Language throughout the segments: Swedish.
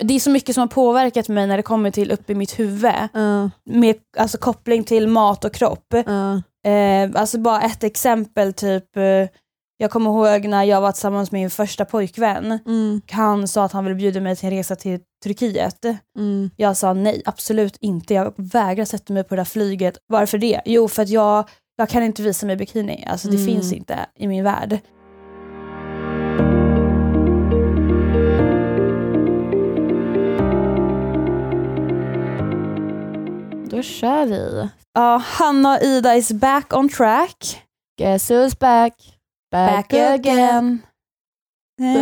Det är så mycket som har påverkat mig när det kommer till upp i mitt huvud. Uh, Med alltså, koppling till mat och kropp. uh, Eh, alltså bara ett exempel, typ eh, jag kommer ihåg när jag var tillsammans med min första pojkvän. mm, Han sa att han ville bjuda mig till en resa till Turkiet. mm. Jag sa nej, absolut inte. Jag vägrar sätta mig på det där flyget. Varför det? Jo, för att jag, jag kan inte visa mig bikini. Alltså det Mm. finns inte i min värld. Då kör vi. Ja, Hanna och Ida is back on track. Guess who's back? Back again.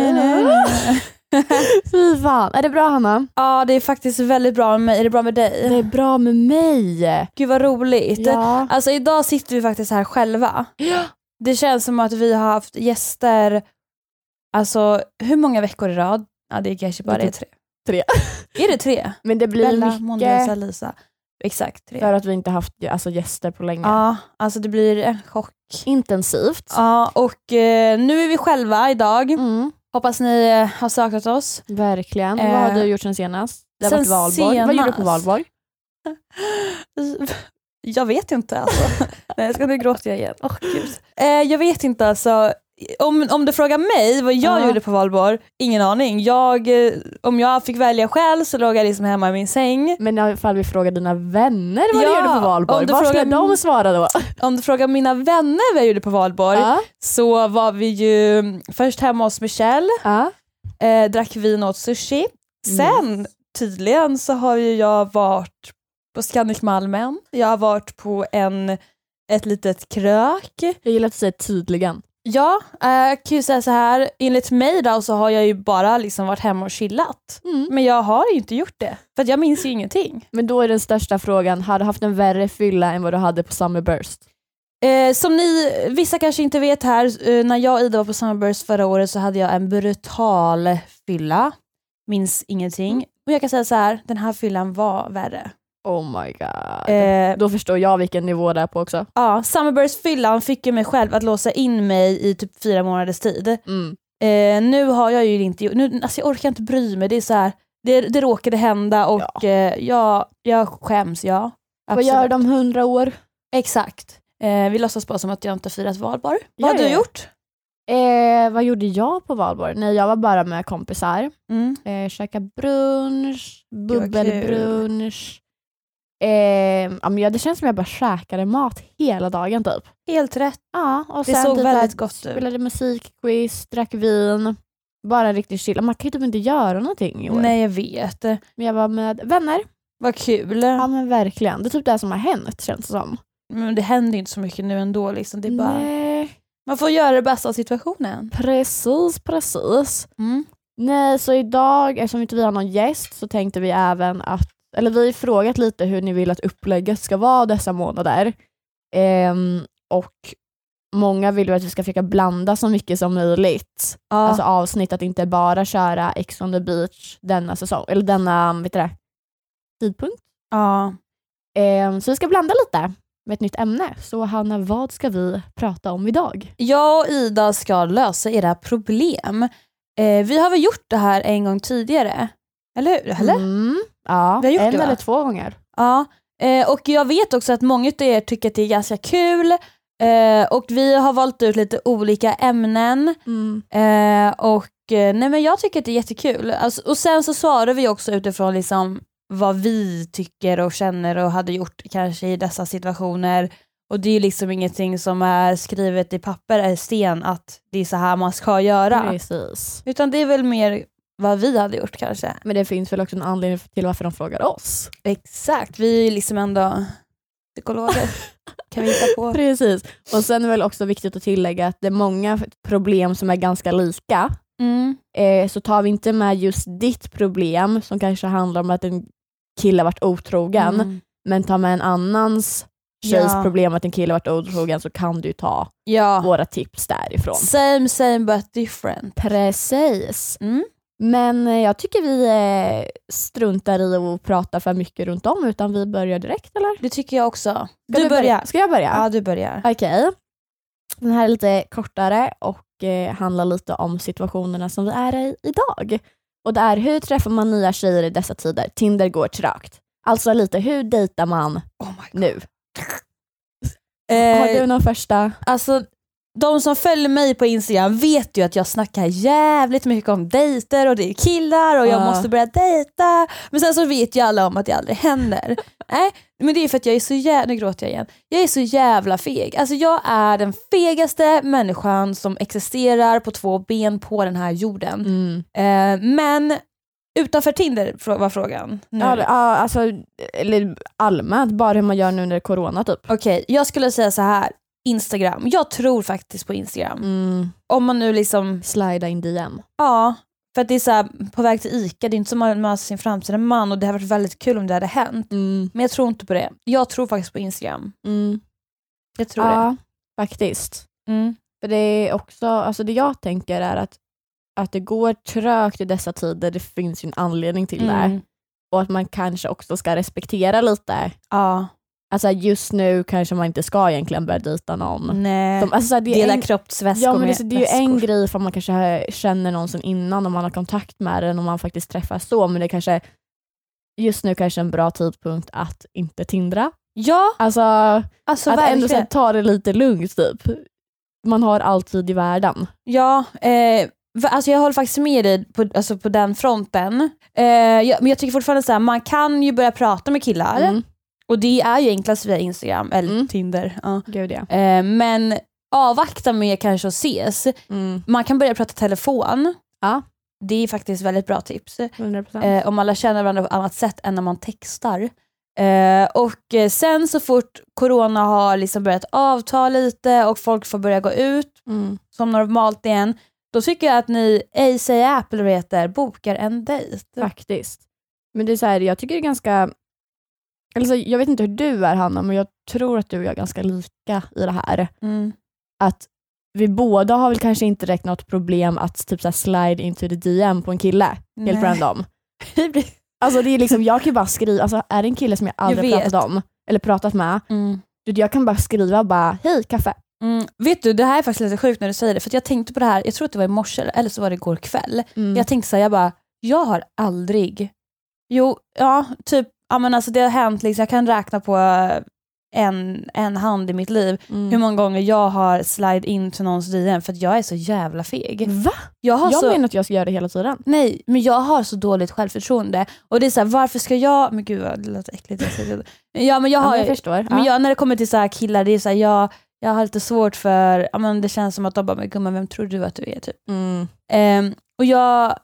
Fy fan. Är det bra Hanna? Ja, det är faktiskt väldigt bra med mig. Är det bra med dig? Det är bra med mig. Gud vad roligt. Ja. Alltså idag sitter vi faktiskt här själva. Ja. Det känns som att vi har haft gäster, alltså hur många veckor i rad? Ja det kanske bara Det är tre. tre. Är det tre? Men det blir Bella, mycket Mondelsa, Lisa. Exakt tre. för att vi inte haft alltså, gäster på länge. Ja, alltså det blir en chock. Intensivt. Ja, och eh, nu är vi själva idag. Mm, Hoppas ni eh, har saknat oss. verkligen. Eh, Vad har du gjort sen senast? Det har sen varit valborg. Vad gjorde du på senast? valborg? Jag vet inte alltså. Nej, ska nu gråta jag igen. Åh gud. Eh, jag vet inte alltså. Om, om du frågar mig vad jag Ja. gjorde på valborg, ingen aning. Jag, eh, om jag fick välja själv så låg jag liksom hemma i min säng. Men ifall vi frågar dina vänner vad Ja, du gjorde på valborg, om du vad frågar- de svara då? Om du frågar mina vänner vad jag gjorde på valborg Ja. så var vi ju först hemma hos Michelle, Ja. eh, drack vin och åt sushi. Sen tydligen så har ju jag varit på Scandic Malmen, jag har varit på en, ett litet krök. Jag gillar att du säger tydligen. Ja, eh, jag kan ju säga så här. enligt mig då så har jag ju bara liksom varit hemma och chillat. Mm. Men jag har ju inte gjort det, för jag minns ju ingenting. Men då är den största frågan, har du haft en värre fylla än vad du hade på Summerburst? Eh, som ni, vissa kanske inte vet här, eh, när jag och Ida var på Summerburst förra året så hade jag en brutal fylla. Minns ingenting. Och jag kan säga så här, den här fyllan var värre. Oh my god. Eh, Då förstår jag vilken nivå det är på också. ja, Summerburst-fyllan fick ju mig själv att låsa in mig i typ fyra månaders tid. Mm. Eh, nu har jag ju inte nu, alltså jag orkar inte bry mig, det är så här, det, det råkade hända och eh, jag, jag skäms, ja. Vad gör de hundra år? Exakt. Eh, vi låtsas bara som att jag inte har firat valborg. Vad har Ja, du ja. gjort? Eh, vad gjorde jag på valborg? Nej, jag var bara med kompisar. Mm. Eh, käka brunch, bubbelbrunch. Eh, ja, men det känns som jag bara käkade mat hela dagen typ. Helt rätt. Ja, och Det sen såg typ väldigt gott ut. Spelade musikquiz, drack vin. Bara riktigt chill. Man kan ju typ inte göra någonting i år. Nej jag vet. Men jag var med vänner. Vad kul. Ja men verkligen. Det är typ det som har hänt känns det som. Men det händer inte så mycket nu ändå. Liksom. Det är bara, Nej, man får göra det bästa av situationen. precis, precis. Mm. Nej, så idag, eftersom inte vi har någon gäst, så tänkte vi även att, eller vi har frågat lite hur ni vill att upplägget ska vara dessa månader. Ehm, och många vill ju att vi ska försöka blanda så mycket som möjligt. Ja. Alltså avsnitt, att inte bara köra Ex on the beach denna säsong, eller denna vet du det, tidpunkt. ja. Ehm, så vi ska blanda lite med ett nytt ämne. Så Hanna, vad ska vi prata om idag? Jag och Ida ska lösa era problem. Eh, vi har väl gjort det här en gång tidigare? Eller hur? Eller? Mm, ja, Vi har gjort en det, va? eller två gånger. Ja. Eh, och jag vet också att många av er tycker att det är ganska kul. Eh, och vi har valt ut lite olika ämnen. Mm. Eh, och nej men jag tycker att det är jättekul. Alltså, och sen så svarar vi också utifrån liksom vad vi tycker och känner och hade gjort kanske i dessa situationer. Och det är liksom ingenting som är skrivet i papper, är sten, att det är så här man ska göra. Precis. Utan det är väl mer vad vi hade gjort kanske. Men det finns väl också en anledning till varför de frågar oss. Exakt, vi är ju liksom ändå psykologer. kan vi hitta på. Precis. Och sen är det väl också viktigt att tillägga att det är många problem som är ganska lika. Mm. Eh, så tar vi inte med just ditt problem som kanske handlar om att en kille varit otrogen, Mm. men tar med en annans tjejs Ja. problem att en kille varit otrogen så kan du ta Ja, våra tips därifrån. same same but different. Precis. Mm. Men eh, jag tycker vi eh, struntar i att prata för mycket runt om utan vi börjar direkt eller? Det tycker jag också. Ska Du börjar. börja? Ska jag börja? Ja, du börjar. Okej. Den här är lite kortare och eh, handlar lite om situationerna som vi är i idag. Och det är hur träffar man nya tjejer i dessa tider? Tinder går trögt. Alltså lite hur dejtar man Oh nu? Eh, Har du någon första? Alltså, de som följer mig på Instagram vet ju att jag snackar jävligt mycket om dejter och det är killar och jag Ja. måste börja dejta. Men sen så vet ju alla om att det aldrig händer. Nej, men det är för att jag är så jävla, nu gråter jag igen. Jag är så jävla feg. Alltså jag är den fegaste människan som existerar på två ben på den här jorden. Mm. Eh, men utanför Tinder var frågan. Nu. Ja, det- alltså, eller allmänt, bara hur man gör nu under corona typ. Okej, jag skulle säga så här. Instagram. Jag tror faktiskt på Instagram. Mm. Om man nu liksom Slida in DM. Ja, för att det är så här, på väg till ICA, det är inte som att möta sin framtida man och det hade varit väldigt kul om det hade hänt. Mm. Men jag tror inte på det. Jag tror faktiskt på Instagram. Mm. Jag tror det. Ja, faktiskt. Mm. För det är också, alltså det jag tänker är att, att det går trögt i dessa tider, det finns ju en anledning till det. Mm. Och att man kanske också ska respektera lite. Ja, Alltså just nu kanske man inte ska egentligen börja dejta någon. nej. Som, alltså, det är Dela en, kroppsväskor ja, men det, det är ju en väskor. grej för man kanske känner någon sen innan och man har kontakt med den och man faktiskt träffas så, men det kanske just nu kanske är en bra tidpunkt att inte tindra. Ja, Alltså, alltså att ändå verkligen. här, ta det lite lugnt typ. Man har all tid i världen. Ja, eh, alltså jag håller faktiskt med dig på, alltså på den fronten. Eh, jag, men jag tycker fortfarande så här, man kan ju börja prata med killar Mm. Och det är ju enklast via Instagram eller Mm. Tinder. Ja. Gud ja. Eh, men avvakta med kanske att ses. Mm. Man kan börja prata telefon. Ja. Det är faktiskt väldigt bra tips. 100%. Eh, om alla känner varandra på ett annat sätt än när man textar. Eh, och eh, sen så fort corona har liksom börjat avta lite och folk får börja gå ut Mm. som normalt igen, då tycker jag att ni eller vad det heter, bokar en dejt. Faktiskt. Men det är så här, jag tycker det är ganska... Alltså, jag vet inte hur du är Hanna, men jag tror att du och jag är ganska lika i det här. Mm. Att vi båda har väl kanske inte direkt något problem att typ så här slide into the DM på en kille, helt Nej. random. Alltså det är liksom, jag kan bara skriva, alltså är det en kille som jag aldrig vet. pratat om, eller pratat med, Mm. jag kan bara skriva bara hej kaffe. Mm. Vet du, det här är faktiskt lite sjukt när du säger det, för jag tänkte på det här, jag tror att det var i morse eller så var det igår kväll. Mm. Jag tänkte såhär, jag bara, jag har aldrig, jo, ja, typ, ja men alltså det har hänt, liksom, jag kan räkna på en, en hand i mitt liv Mm. hur många gånger jag har slide in till någons DM för att jag är så jävla feg. Va? Jag har Jag så, menar att jag ska göra det hela tiden. Nej, men jag har så dåligt självförtroende. Och det är såhär, varför ska jag, men gud vad det låter äckligt. Ja men jag Ja, har, men jag förstår. men Ja. jag, när det kommer till så här killar, det är såhär, jag, jag har lite svårt för, ja, men det känns som att de bara, men gumman vem tror du att du är? Typ. Mm. Ehm, och jag,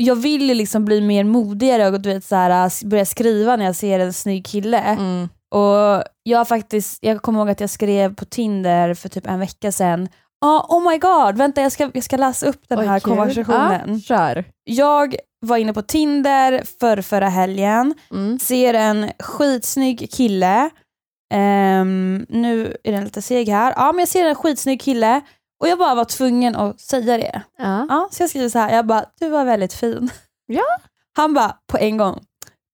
jag vill liksom bli mer modigare och du vet, så här, börja skriva när jag ser en snygg kille. Mm. Och jag faktiskt, jag kommer ihåg att jag skrev på Tinder för typ en vecka sedan, ah, oh my god, vänta jag ska, jag ska läsa upp den Oj, här kul. konversationen. Ja. Jag var inne på Tinder för förra helgen, Mm. ser en skitsnygg kille. Ehm, nu är den lite seg här. Ja men jag ser en skitsnygg kille och jag bara var tvungen att säga det. Ja. Ja, så jag skriver så här, jag bara, du var väldigt fin. Ja. Han bara, på en gång,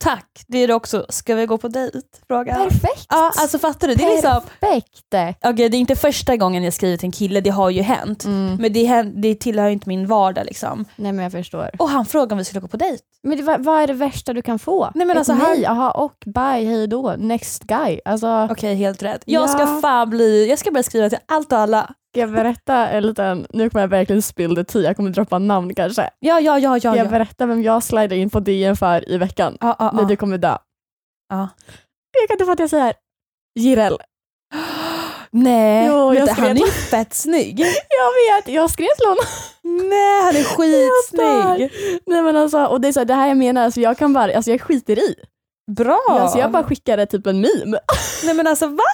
tack, det är det också, ska vi gå på dejt? Fråga. Perfekt. Ja, alltså fattar du? Det är, liksom, Perfekt. okej, det är inte första gången jag skriver till en kille, det har ju hänt. Mm. Men det, det tillhör ju inte min vardag liksom. Nej men jag förstår. Och han frågade om vi skulle gå på dejt. Men det, vad, vad är det värsta du kan få? Nej, men Ett alltså, nej, aha, och bye, hej då, next guy. Alltså, Okej, helt rätt. Jag Ja. ska fan bli, jag ska börja skriva till allt och alla. Ska jag berätta en liten, nu kommer jag verkligen spill the tea, jag kommer droppa namn kanske. Ja, ja, ja, ja. Ska jag ja. berätta vem jag slidade in på DN för i veckan? ja, ja, ja. du kommer dö. Ja. Jag kan inte få att jag säger Jireel. Nej, Jo, jag skrev- han är ju fett snygg. Jag vet, jag skrev till honom. Nej, han är skitsnygg. Nej men alltså, och det är så här, det här jag menar, alltså, jag kan bara, alltså jag skiter i. Bra. Alltså, jag bara skickade typ en meme. Nej men alltså va?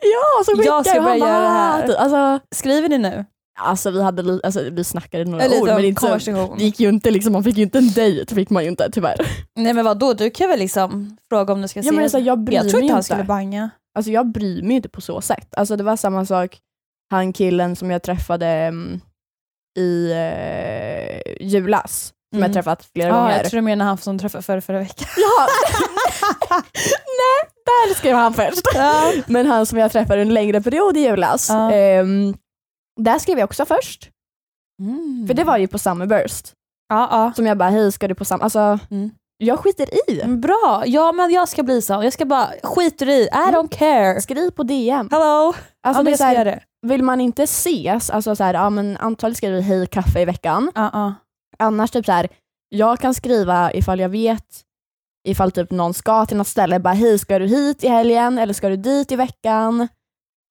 Ja, så skickade Jag ska börja göra det här. typ, Alltså, Skriver ni nu? alltså vi hade alltså, vi snackade några Eller ord men inte så, det gick ju inte liksom, man fick ju inte en dejt, fick man ju inte tyvärr. Nej men vadå, du kan väl liksom fråga om du ska Ja, se? men alltså, jag bryr jag tror inte han skulle banga. Alltså jag bryr mig inte på så sätt. Alltså det var samma sak, han killen som jag träffade mm, i eh, julas, som Mm. jag träffat flera Ja, gånger. jag tror du menar han som träffade förra, förra veckan. Ja. Nej, där skrev han först. Ja. Men han som jag träffade en längre period i julas, Ja. ehm, där skrev jag också först. Mm. För det var ju på Summerburst. Ja, ja. som jag bara, hej ska du på samma... Alltså, Mm. jag skiter i. Bra, ja men jag ska bli så. Jag ska bara, skiter i, I don't care. Skriv på DM. Hello! Alltså, ja, det är så här, vill man inte ses, alltså så här, ja, men antagligen skriver vi hej kaffe i veckan. Ja, ja. Annars typ så här, jag kan skriva ifall jag vet ifall typ någon ska till något ställe, bara hej ska du hit i helgen eller ska du dit i veckan?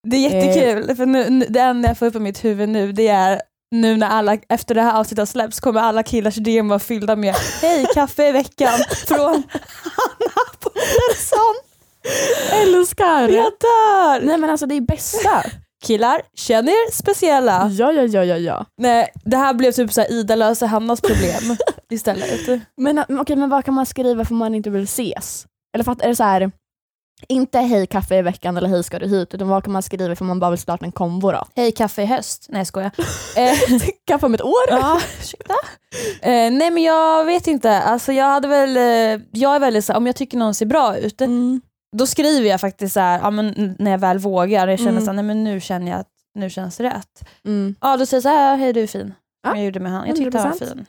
Det är jättekul, för nu, det enda jag får upp i mitt huvud nu det är nu när alla, efter det här avsnittet släpps kommer alla killars DM vara fyllda med Hej, kaffe i veckan från Hanna Paulsson. Älskar! Jag dör! Nej men alltså det är bästa. Killar, känn er speciella. ja, ja, ja, ja, ja. Nej, det här blev typ så här Ida löser Hannas problem istället. Men, äh, okej, men vad kan man skriva för man inte vill ses? Eller fattar, är det så här, inte hej kaffe i veckan eller hej ska du hit, utan vad kan man skriva för man bara vill starta en kombo då? Hej, kaffe i höst. Nej jag skojar. Eh, Kaffe om ett år? Ja, ursäkta? Eh, nej men jag vet inte, alltså jag hade väl, eh, jag är väldigt så här, om jag tycker någon ser bra ut, Mm. Då skriver jag faktiskt så här, ja, men när jag väl vågar, jag känner Mm. så här, nej men nu känner jag att nu känns det rätt. Mm. Ja då säger jag så här, hej du är fin. Ja, jag gjorde med han, jag tyckte han var 100%. fin.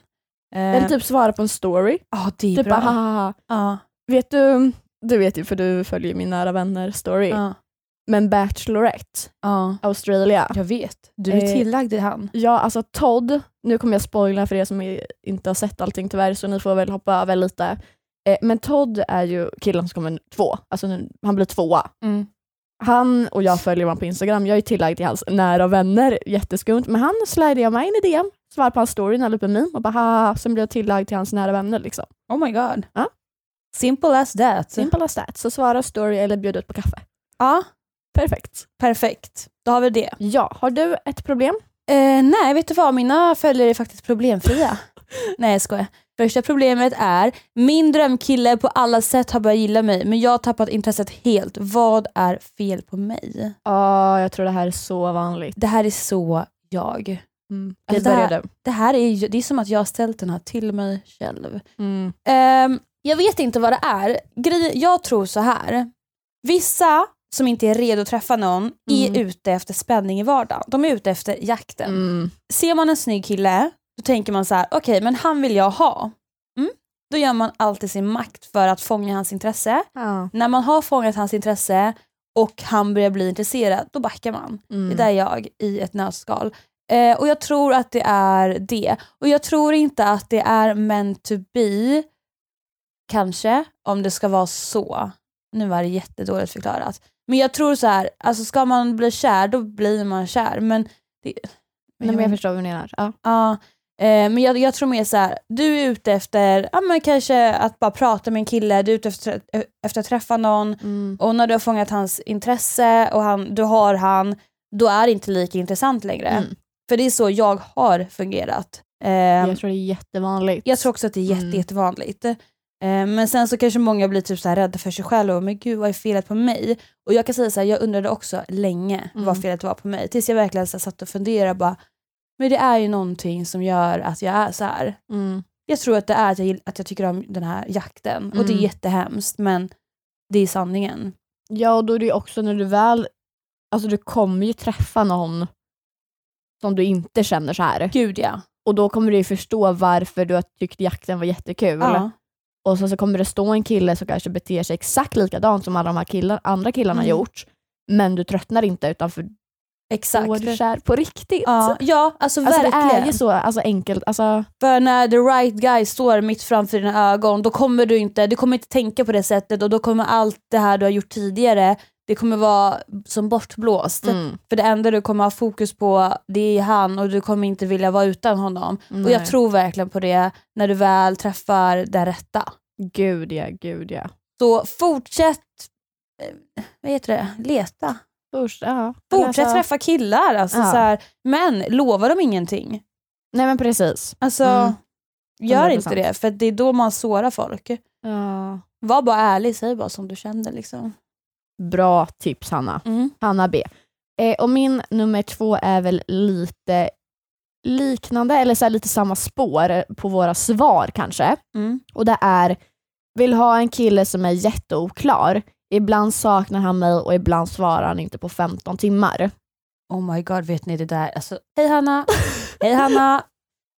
Eller Eh, typ svara på en story. Ja det är Typ bra. bara haha. ja, Vet du, du vet ju för du följer min nära vänner story. ja, Men Bachelorette, ja, Australia. jag vet. Du är Eh, tillagd i han. Ja, alltså Todd, nu kommer jag spoila för er som inte har sett allting tyvärr, så ni får väl hoppa över lite. Eh, men Todd är ju killen som kommer två, alltså nu, han blir tvåa. Mm. Han och jag följer honom på Instagram, jag är tillagd till hans nära vänner, jätteskumt. Men han slidade jag mig in i DM, svarade på hans story när la upp en meme och bara haha, sen blev jag tillagd till hans nära vänner. Liksom. Oh my god. Ja. Simple as that. Simple as that. Så svara story eller bjud ut på kaffe. Ja, Perfekt. perfekt. Då har vi det. Ja, har du ett problem? Eh, nej, vet du vad? Mina följare är faktiskt problemfria. nej, jag skojar. Första problemet är, min drömkille på alla sätt har börjat gilla mig, men jag har tappat intresset helt. Vad är fel på mig? Ja, jag tror det här är så vanligt. Det här är så jag. Mm. Alltså, det här-. Det här är, ju- det är som att jag har ställt den här till mig själv. Mm. Ehm, jag vet inte vad det är. Grej, jag tror så här. Vissa som inte är redo att träffa någon är Mm. ute efter spänning i vardagen. De är ute efter jakten. Mm. Ser man en snygg kille, då tänker man så här: okej men han vill jag ha. Mm? Då gör man allt i sin makt för att fånga hans intresse. Ja. När man har fångat hans intresse och han börjar bli intresserad, då backar man. Mm. Det där är jag i ett nötskal. Eh, och jag tror att det är det. Och jag tror inte att det är meant to be, kanske, om det ska vara så. Nu var det jättedåligt förklarat. Men jag tror så här, alltså ska man bli kär, då blir man kär. Men, det, Nej, men jag förstår vad du menar. Ja. Ja, eh, men jag, jag tror mer så här, du är ute efter ja, men kanske att bara prata med en kille, du är ute efter, efter att träffa någon Mm. och när du har fångat hans intresse och han, du har han, då är det inte lika intressant längre. Mm. För det är så jag har fungerat. Eh, Jag tror det är jättevanligt. jag tror också att det är jätte, Mm. jättevanligt. Eh, men sen så kanske många blir typ så här rädda för sig själva och men gud vad är felet på mig? Och jag kan säga så här, jag undrade också länge Mm. vad felet var på mig. Tills jag verkligen så satt och funderade bara, men det är ju någonting som gör att jag är så här. Mm. Jag tror att det är att jag, att jag tycker om den här jakten. Och det är Mm. jättehemskt men det är sanningen. Ja, och då är det ju också när du väl, alltså du kommer ju träffa någon som du inte känner så här. Gud ja. Och då kommer du ju förstå varför du har tyckt jakten var jättekul. ja. Och så, så kommer det stå en kille som kanske beter sig exakt likadant som alla de här killar, andra killarna Mm. gjort. Men du tröttnar inte utan för Exakt. då är du kär på riktigt. Ja, ja alltså, Alltså det verkligen. är ju så alltså, enkelt. Alltså, För när the right guy står mitt framför dina ögon, då kommer du inte, du kommer inte tänka på det sättet och då kommer allt det här du har gjort tidigare, det kommer vara som bortblåst. mm, För det enda du kommer ha fokus på, det är han och du kommer inte vilja vara utan honom. Och jag nej. tror verkligen på det när du väl träffar den rätta. Gud ja, gud ja. Så fortsätt, eh, vad heter det, leta. Först, ja. Fortsätt Alltså- träffa killar, alltså, Ja. så här, men lovar de ingenting. Nej men precis. Alltså, Mm. gör 100%. inte det, för det är då man sårar folk. Ja. Var bara ärlig, säg bara som du kände. Liksom. Bra tips Hanna. Mm. Hanna B. Eh, och min nummer två är väl lite liknande, eller så lite samma spår på våra svar kanske. Mm. Och det är, vill ha en kille som är jätteoklar. Ibland saknar han mig och ibland svarar han inte på 15 timmar. Oh my god, vet ni det där? Alltså, hej Hanna! hej Hanna!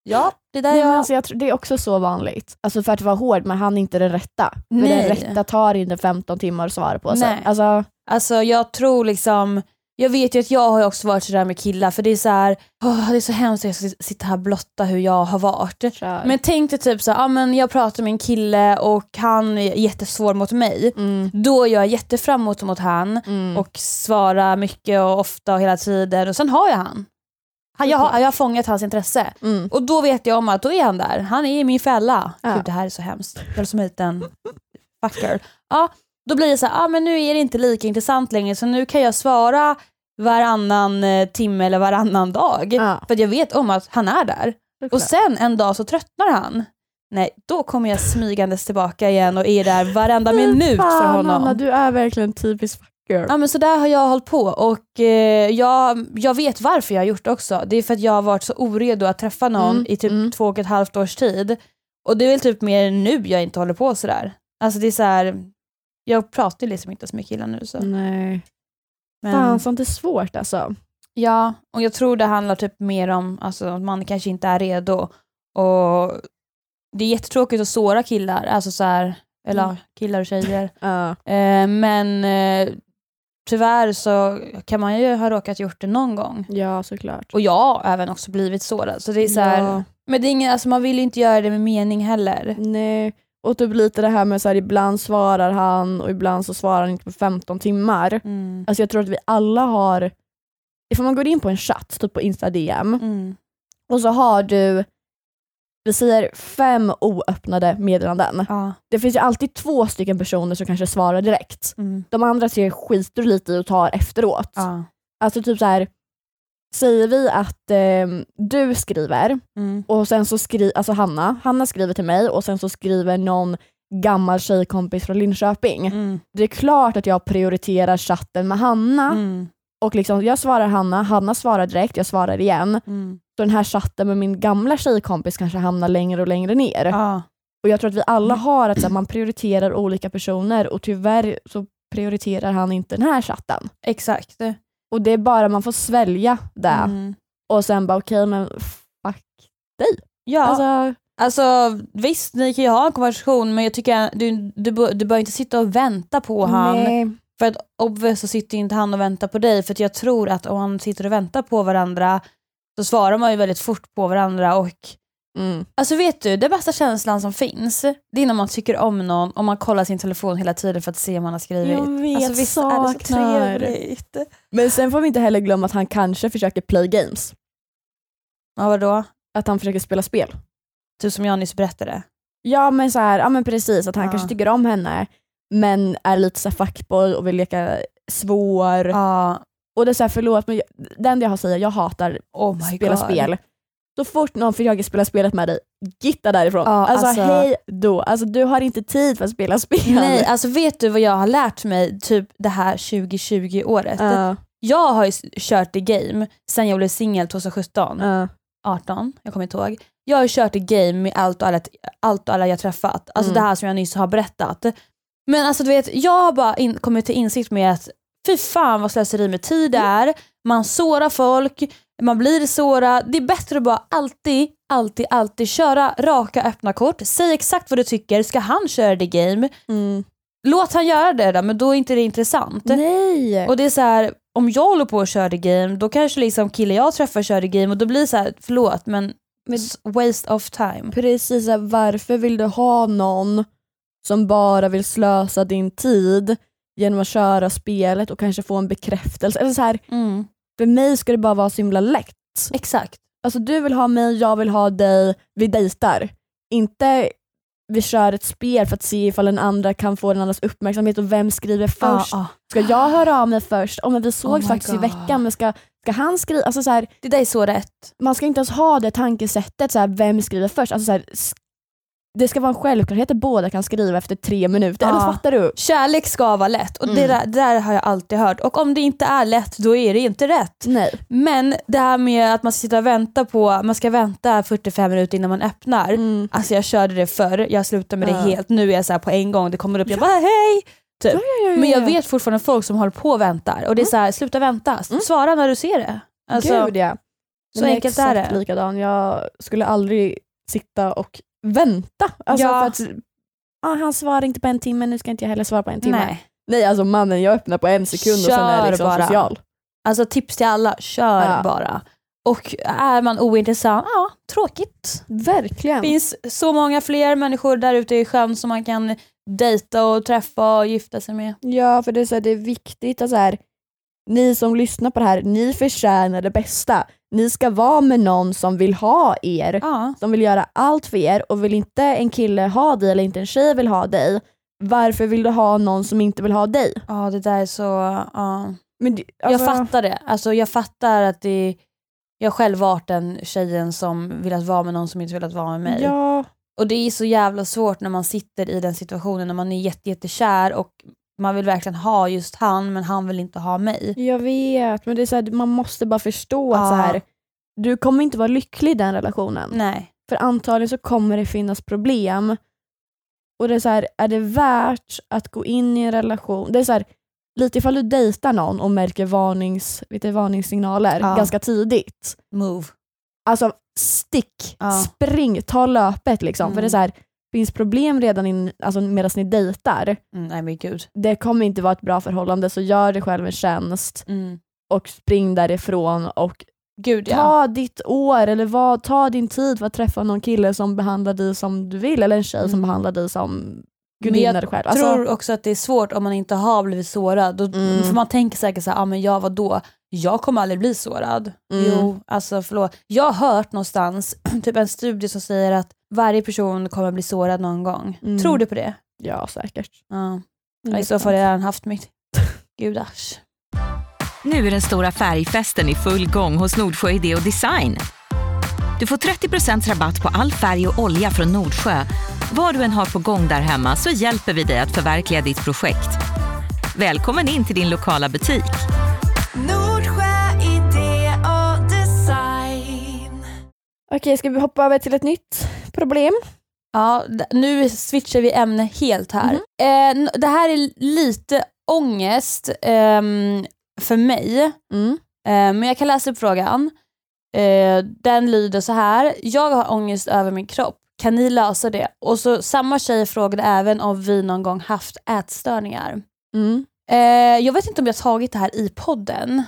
Ja, det där Nej, jag... alltså, jag tror, det är också så vanligt. Alltså för att vara hård, men han är inte den rätta. För Nej. den rätta tar inte 15 timmar att svara på. Så, Nej. alltså, Alltså jag tror liksom, jag vet ju att jag har också varit sådär med killar för det är så här, åh, det är så hemskt att jag ska sitta här och blotta hur jag har varit. kör. Men tänk dig typ så här, ja, men jag pratar med en kille och han är jättesvår mot mig. mm, Då är jag jättefram emot mot han mm. och svarar mycket och ofta och hela tiden och sen har jag han. han jag, har, jag har fångat hans intresse. Mm. Och då vet jag om att då är han där. Han är i min fälla. Ja. Gud det här är så hemskt. Jag är som en liten fucker. Ja, då blir det så här, ah, men nu är det inte lika intressant längre så nu kan jag svara varannan eh, timme eller varannan dag. Ja, För att jag vet om att han är där. Och såklart. sen en dag så tröttnar han. Nej, då kommer jag smygandes tillbaka igen och är där varenda minut för Fan, honom. Anna, du är verkligen typisk fucker. Ja men så där har jag hållit på och eh, jag, jag vet varför jag har gjort det också. Det är för att jag har varit så oredo att träffa någon Mm, i typ mm. två och ett halvt års tid. Och det är väl typ mer nu jag inte håller på sådär. Alltså det är så här, jag pratar ju liksom inte så med killar nu så. Nej. Men, Fan, sånt är svårt alltså. Ja, och jag tror det handlar typ mer om alltså, att man kanske inte är redo. Och det är jättetråkigt att såra killar, alltså så här, eller Mm. killar och tjejer. Eh, men eh, tyvärr så kan man ju ha råkat gjort det någon gång. ja, såklart. Och jag har även också blivit sårad. Så det är så här, Ja. Men det är ingen, alltså man vill ju inte göra det med mening heller. Nej, och typ lite det här med så här, ibland svarar han och ibland så svarar han inte på 15 timmar. Mm. Alltså jag tror att vi alla har, ifall man går in på en chatt, typ på Insta DM, Mm. och så har du, vi säger fem oöppnade meddelanden. Ja. Det finns ju alltid två stycken personer som kanske svarar direkt. Mm. De andra tre skiter du lite i och tar efteråt. Ja. Alltså typ så här. Säger vi att eh, du skriver Mm. och sen så skriver, alltså Hanna, Hanna skriver till mig och sen så skriver någon gammal tjejkompis från Linköping. Mm. Det är klart att jag prioriterar chatten med Hanna Mm. och liksom, jag svarar Hanna, Hanna svarar direkt, jag svarar igen. Mm. Så den här chatten med min gamla tjejkompis kanske hamnar längre och längre ner. Ja. Och jag tror att vi alla har att här, man prioriterar olika personer och tyvärr så prioriterar han inte den här chatten. Exakt. Och det är bara man får svälja det Mm. och sen bara okej men fuck dig. Ja, alltså, Alltså, visst ni kan ju ha en konversation men jag tycker du, du, du bör inte sitta och vänta på han. nej. För att obviously så sitter inte han och väntar på dig för att jag tror att om man sitter och väntar på varandra så svarar man ju väldigt fort på varandra och Mm. Alltså vet du, den bästa känslan som finns, det är när man tycker om någon och man kollar sin telefon hela tiden för att se om man har skrivit. Jag vet, alltså visst är det så saknar. trevligt? Men sen får vi inte heller glömma att han kanske försöker play games. Ja vadå? Att han försöker spela spel. Du som jag nyss berättade. Ja men så här, ja men precis, att han Ja. kanske tycker om henne men är lite så fuckboy och vill leka svår. Ja, Och det är så här, förlåt men jag, det enda jag har att säga, jag hatar oh spela god. spel. Så fort någon försöker spela spelet med dig, gitta därifrån. Ja, alltså, alltså- hej då, alltså, du har inte tid för att spela spel. Nej, alltså vet du vad jag har lärt mig typ det här 2020 året? Ja, Jag har ju kört det game sen jag blev singel 2017, ja. 18, jag kommer inte ihåg. Jag har kört det game med allt och alla, allt och alla jag träffat. Alltså Mm. det här som jag nyss har berättat. Men alltså du vet, jag har bara in, kommit till insikt med att fy fan vad slöseri med tid det är. Man sårar folk, man blir sårad. Det är bättre att bara alltid, alltid, alltid köra raka öppna kort. Säg exakt vad du tycker. Ska han köra det game? Mm. Låt han göra det då, men då är inte det intressant. Nej! Och det är så här, om jag håller på och kör the game, då kanske liksom killen jag träffar kör the game och då blir det så här, förlåt men, Men- waste of time. Precis, varför vill du ha någon som bara vill slösa din tid genom att köra spelet och kanske få en bekräftelse? Eller så här, Mm. För mig ska det bara vara så himla lätt. Exakt. Alltså du vill ha mig, jag vill ha dig, vi dejtar. Inte vi kör ett spel för att se ifall den andra kan få den andras uppmärksamhet och vem skriver först. Ja, ja. Ska jag höra av mig först? Oh, men vi såg Oh faktiskt i God. veckan, men ska, ska han skriva? Alltså, så här, Det där är så rätt. man ska inte ens ha det tankesättet, så här, vem skriver först? Alltså, så här, det ska vara en självklarhet att båda kan skriva efter tre minuter. Ja. Eller fattar du? Kärlek ska vara lätt och det, Mm. där, det där har jag alltid hört. Och om det inte är lätt, då är det inte rätt. Nej. Men det här med att man ska sitta och vänta på, man ska vänta 45 minuter innan man öppnar. Mm. Alltså jag körde det förr, jag slutade med Ja. det helt. Nu är jag så här på en gång, det kommer upp, jag bara hej! Typ. Men jag vet fortfarande folk som håller på och väntar och det är så här, sluta vänta, Mm. svara när du ser det. Alltså, Gud ja. Så enkelt är det. likadan. Jag skulle aldrig sitta och vänta. Alltså Ja. för att, ah, han svarar inte på en timme, nu ska inte jag heller svara på en timme. Nej, Nej. alltså mannen jag öppnar på en sekund och sen är Kör liksom bara. social. Alltså tips till alla, kör Ja. bara. Och är man ointressant, ja tråkigt. Verkligen. Det finns så många fler människor där ute i sjön som man kan dejta och träffa och gifta sig med. Ja, för det är, så här, det är viktigt att så här, ni som lyssnar på det här, ni förtjänar det bästa. Ni ska vara med någon som vill ha er, Ja. som vill göra allt för er och vill inte en kille ha dig eller inte en tjej vill ha dig, varför vill du ha någon som inte vill ha dig? ja, det där är så... Ja. Men, det- Jag alltså- fattar det. Alltså, jag fattar att det jag har själv varit den tjejen som vill att vara med någon som inte vill att vara med mig. Ja, Och det är så jävla svårt när man sitter i den situationen när man är jätte, jättekär och man vill verkligen ha just han men han vill inte ha mig. jag vet, men det är så här, man måste bara förstå att Ja. så här, du kommer inte vara lycklig i den relationen. Nej. För antagligen så kommer det finnas problem. Och det är så här, är det värt att gå in i en relation? Det är så här, lite ifall du dejtar någon och märker varnings, vet du, varningssignaler Ja. ganska tidigt. Move. Alltså stick, Ja. spring, ta löpet liksom. För Mm. det är så här, finns problem redan in, alltså medan ni dejtar, Mm, nej men gud. det kommer inte vara ett bra förhållande så gör dig själv en tjänst Mm. och spring därifrån och Gud ja. ta ditt år eller vad, ta din tid för att träffa någon kille som behandlar dig som du vill eller en tjej som Mm. behandlar dig som Men gudinna jag själv. Alltså, tror också att det är svårt om man inte har blivit sårad. Då, Mm. För man tänker säkert så här, ah, men jag vadå? Jag kommer aldrig bli sårad. Mm. Jo, alltså förlåt. Jag har hört någonstans, typ en studie som säger att varje person kommer bli sårad någon gång. Mm. Tror du på det? ja säkert. Ja. Ja, I så fall har jag redan haft mitt. Gudars. Nu är den stora färgfesten i full gång hos Nordsjö Idé och Design. Du får 30% rabatt på all färg och olja från Nordsjö. Vad du än har på gång där hemma så hjälper vi dig att förverkliga ditt projekt. Välkommen in till din lokala butik. Okej, ska vi hoppa över till ett nytt problem? Ja, nu switchar vi ämne helt här. Mhm. Eh, det här är lite ångest ehm, för mig, Mm. eh, men jag kan läsa upp frågan. Eh, den lyder så här. Jag har ångest över min kropp. Kan ni lösa det? Och så Samma tjej frågade även om vi någon gång haft ätstörningar. Mm. Eh, jag vet inte om jag tagit det här i podden.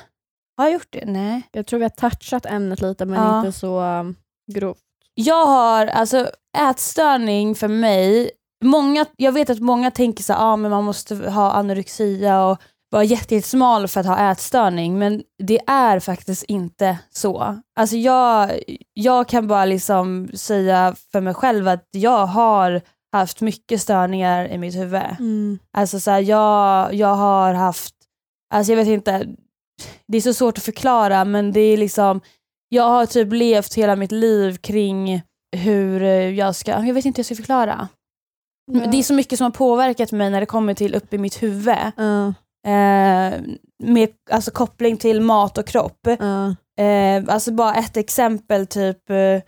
Har jag gjort det? Nej. Jag tror vi har touchat ämnet lite men Ja. inte så grovt. Jag har, alltså ätstörning för mig, många, jag vet att många tänker så ah, men man måste ha anorexia och vara jätte- jättesmal för att ha ätstörning, men det är faktiskt inte så. Alltså jag, jag kan bara liksom säga för mig själv att jag har haft mycket störningar i mitt huvud. Mm. Alltså så här, jag, jag har haft, alltså jag vet inte, det är så svårt att förklara men det är liksom, jag har typ levt hela mitt liv kring hur jag ska, jag vet inte hur jag ska förklara. Men Det är så mycket som har påverkat mig när det kommer till upp i mitt huvud. Ja, Eh, med alltså, koppling till mat och kropp. ja. Eh, alltså bara ett exempel, typ eh,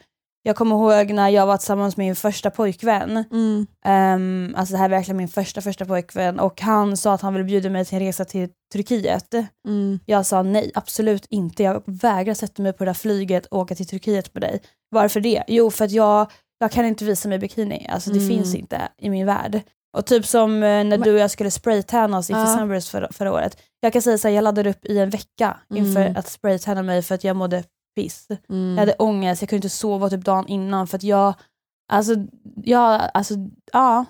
jag kommer ihåg när jag var tillsammans med min första pojkvän. Mm. Um, alltså det här är verkligen min första första pojkvän och han sa att han ville bjuda mig till en resa till Turkiet. Mm. Jag sa nej, absolut inte. Jag vägrar sätta mig på det där flyget och åka till Turkiet med dig. Varför det? Jo, för att jag, jag kan inte visa mig bikini. Alltså det Mm. finns inte i min värld. Och typ som eh, när du och jag skulle spraytanna oss inför Ja. Sunburst förra, förra året. Jag kan säga så här, jag laddade upp i en vecka inför Mm. att spraytanna mig för att jag mådde piss. Mm. Jag hade ångest, jag kunde inte sova typ dagen innan för att jag, alltså, jag, alltså, ja.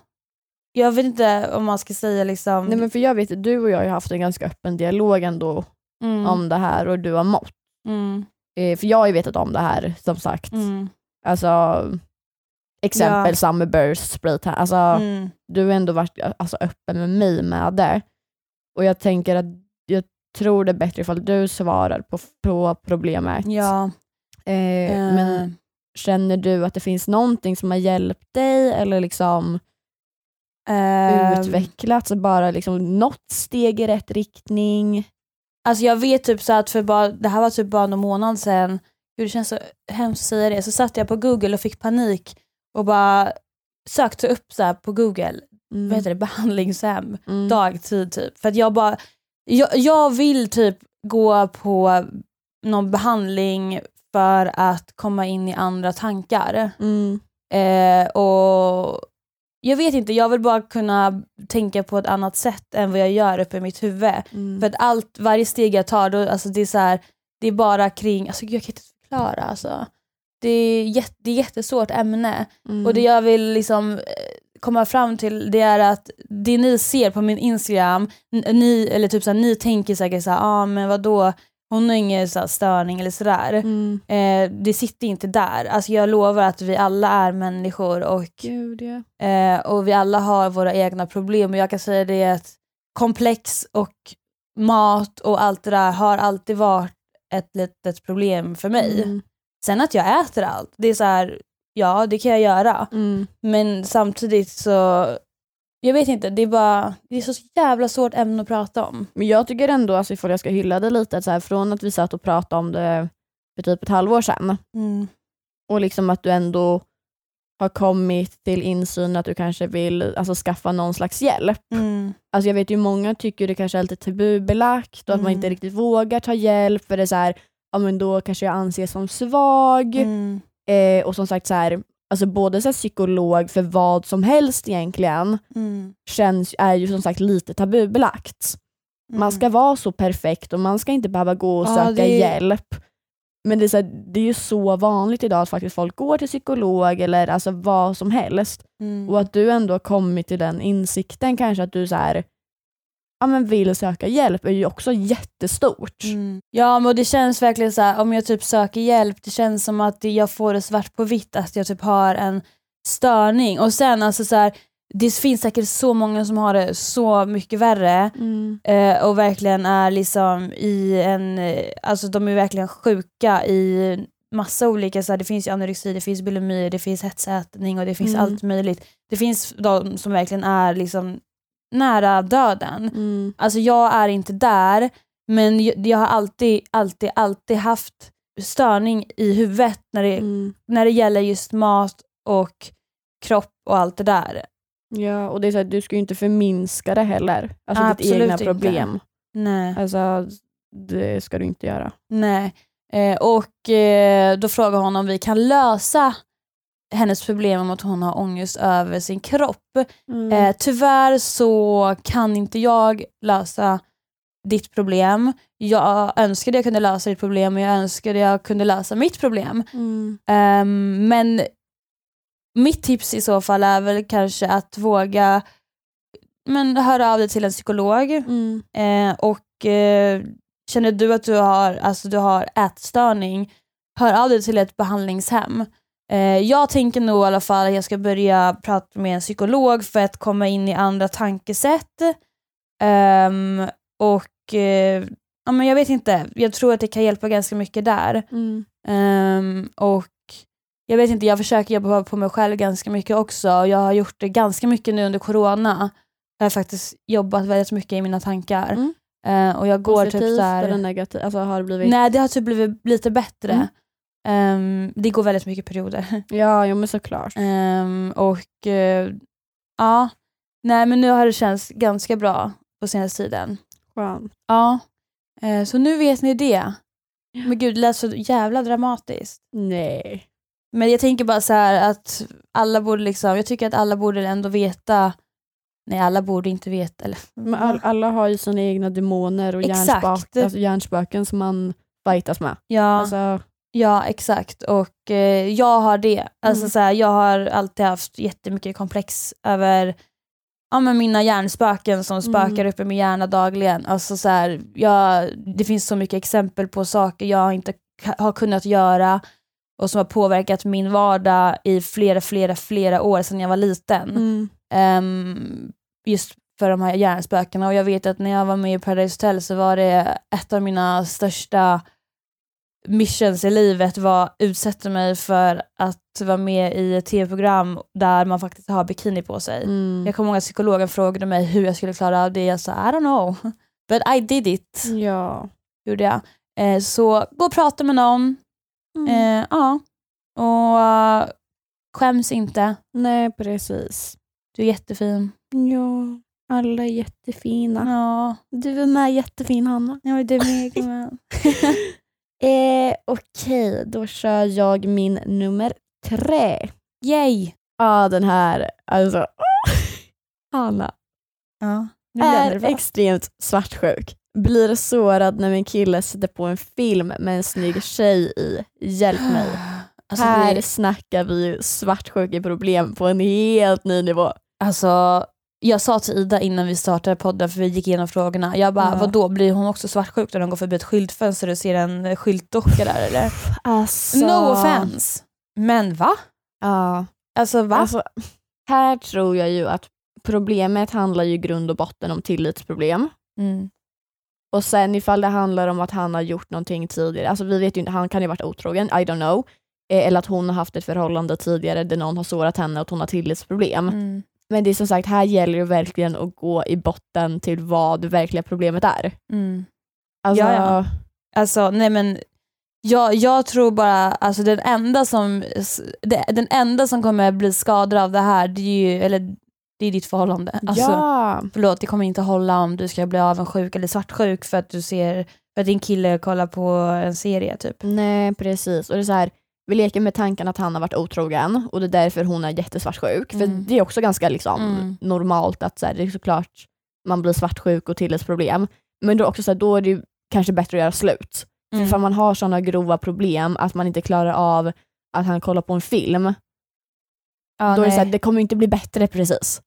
Jag vet inte om man ska säga liksom... Nej, men för jag vet du och jag har haft en ganska öppen dialog ändå mm, om det här och du har mått. mm, Eh, för jag har ju vetat om det här som sagt. mm, Alltså, exempel Ja. Summerburst, spraytan. Alltså, mm, Du har ändå varit alltså, öppen med mig med det. Och jag tänker att tror det är bättre ifall du svarar på, på problemet. ja. Eh, eh, Men känner du att det finns någonting som har hjälpt dig eller liksom ehm, utvecklats bara liksom något steg i rätt riktning? Alltså jag vet typ så att för bara, det här var typ bara någon månad sedan, Gud, det känns så hemskt att säga det, så satt jag på google och fick panik och bara sökte upp så på google, Mm. vad heter det, behandlingshem. Mm. dagtid typ. För att jag bara, jag, jag vill typ gå på någon behandling för att komma in i andra tankar. Mm. Eh, och jag vet inte, jag vill bara kunna tänka på ett annat sätt än vad jag gör uppe i mitt huvud. Mm. För att allt, varje steg jag tar, då, alltså det, är så här, det är bara kring, alltså jag kan inte förklara alltså. Det är, det är jättesvårt ämne. Mm. Och det jag vill liksom eh, komma fram till det är att det ni ser på min Instagram, ni, eller typ såhär, ni tänker säkert såhär, ah, men vadå, hon har ingen så här, störning eller sådär. Mm. Eh, det sitter inte där. Alltså jag lovar att vi alla är människor och, Gud ja. eh, och vi alla har våra egna problem. Och jag kan säga det att komplex och mat och allt det där har alltid varit ett litet problem för mig. Mm. Sen att jag äter allt, det är så här, ja det kan jag göra. Mm. Men samtidigt så, jag vet inte, det är bara, det är så jävla svårt ämne att prata om. Men jag tycker ändå, alltså, ifall jag ska hylla det lite, så här, från att vi satt och pratade om det för typ ett halvår sedan och liksom att du ändå har kommit till insyn att du kanske vill alltså, skaffa någon slags hjälp. Mm. Alltså jag vet ju många tycker det kanske är lite tabubelagt och att man Mm. inte riktigt vågar ta hjälp för det är så här, ja men då kanske jag anses som svag. Mm. Eh, och som sagt så här, alltså både så här, psykolog för vad som helst egentligen Mm. känns, är ju som sagt lite tabubelagt. Man ska vara så perfekt och man ska inte behöva gå och Ja, söka det hjälp. Men det är, så här, det är ju så vanligt idag att faktiskt folk går till psykolog eller alltså vad som helst. Mm. Och att du ändå har kommit till den insikten kanske att du så här, ja, men vill söka hjälp är ju också jättestort. Mm. Ja men det känns verkligen så här, om jag typ söker hjälp, det känns som att jag får det svart på vitt att jag typ har en störning. Och sen alltså så här, det finns säkert så många som har det så mycket värre Mm. eh, och verkligen är liksom i en, eh, alltså de är verkligen sjuka i massa olika, så här, det finns ju anorexi, det finns bulimi, det finns hetsätning och det finns Mm. allt möjligt. Det finns de som verkligen är liksom nära döden. Mm. Alltså jag är inte där, men jag, har alltid, alltid, alltid haft störning i huvudet när det, Mm. när det gäller just mat och kropp och allt det där. Ja, och det är så här, du ska ju inte förminska det heller. Alltså ditt Absolut egna inte. problem. Nej. Alltså, det ska du inte göra. Nej. Eh, och eh, då frågar hon om vi kan lösa hennes problem om att hon har ångest över sin kropp. Mm. Eh, tyvärr så kan inte jag lösa ditt problem. Jag önskade jag kunde lösa ditt problem och jag önskade jag kunde lösa mitt problem. Mm. Ehm, men mitt tips i så fall är väl kanske att våga men, höra av dig till en psykolog. Mm. Eh, och eh, känner du att du har, alltså, du har ätstörning, hör av dig till ett behandlingshem. Eh, jag tänker nog i alla fall att jag ska börja prata med en psykolog för att komma in i andra tankesätt. Ehm, och eh, ja, men jag vet inte, jag tror att det kan hjälpa ganska mycket där. Mm. Ehm, och jag vet inte, jag försöker jobba på mig själv ganska mycket också. Jag har gjort det ganska mycket nu under corona. Jag har faktiskt jobbat väldigt mycket i mina tankar. Mm. Eh, och jag går Positivt typ så eller här, negativt? Alltså har det blivit... Nej, det har typ blivit lite bättre. Mm. Ehm, det går väldigt mycket perioder. Ja, jo men såklart. Ehm, och eh, ja, nej men nu har det känts ganska bra på senaste tiden. Skönt. Ja, eh, så nu vet ni det. Men gud, det lät så jävla dramatiskt. Nej. Men jag tänker bara så här att alla borde liksom, jag tycker att alla borde ändå veta, nej alla borde inte veta, eller Men all, alla har ju sina egna demoner och hjärnspök, alltså hjärnspöken som man fightas med. ja, Alltså, ja exakt och eh, jag har det. Alltså Mm. så här, jag har alltid haft jättemycket komplex över ja, men mina hjärnspöken som spökar Mm. upp i min hjärna dagligen. Alltså så här, jag, det finns så mycket exempel på saker jag inte har kunnat göra och som har påverkat min vardag i flera, flera, flera år sedan jag var liten. mm. Ehm, just för de här hjärnspökena och jag vet att när jag var med i Paradise Hotel så var det ett av mina största missions i livet var att utsätta mig för att vara med i ett tv-program där man faktiskt har bikini på sig. Mm. Jag kommer ihåg att psykologen frågade mig hur jag skulle klara det. Jag sa I don't know, but I did it. Ja. Gjorde jag. Eh, så gå och prata med någon. Mm. Eh, ja. Och eh, skäms inte. Nej, precis. Du är jättefin. Ja, alla är jättefina. Ja, Du är med jättefin Hanna. ja det är med. Eh, Okej, då kör jag min nummer tre. Yay! Ja, den här, alltså. Hanna Ja, nu är nervös. extremt svartsjuk. Blir sårad när min kille sätter på en film med en snygg tjej i. Hjälp mig. Alltså, här det, snackar vi ju svartsjukeproblem på en helt ny nivå. alltså, jag sa till Ida innan vi startade podden, för vi gick igenom frågorna, jag bara Ja. vadå, blir hon också svartsjuk när hon går förbi ett skyltfönster och ser en skyltdocka där eller? Alltså, No offense. Men va? Ja. Alltså va? Alltså, här tror jag ju att problemet handlar ju grund och botten om tillitsproblem. mm. Och sen ifall det handlar om att han har gjort någonting tidigare, alltså vi vet ju inte, han kan ju ha varit otrogen, I don't know. Eh, Eller att hon har haft ett förhållande tidigare där någon har sårat henne och att hon har tillitsproblem. Mm. Men det är som sagt, här gäller det verkligen att gå i botten till vad det verkliga problemet är. Mm. Alltså, Ja, ja. Alltså nej men jag, jag tror bara, alltså den enda som den enda som kommer bli skadad av det här, det är ju, eller det är ditt förhållande. Alltså, ja. Förlåt, det kommer inte hålla om du ska bli avundsjuk eller svartsjuk för att du ser för att din kille kollar på en serie typ. Nej precis, och det är så här, vi leker med tanken att han har varit otrogen och det är därför hon är jättesvartsjuk. För Mm. det är också ganska liksom, Mm. normalt att så här, det är såklart man blir svartsjuk och tillitsproblem. Men då, också så här, då är det kanske bättre att göra slut. Mm. För ifall man har sådana grova problem att man inte klarar av att han kollar på en film, Ja, då är det, så här, det kommer inte bli bättre precis.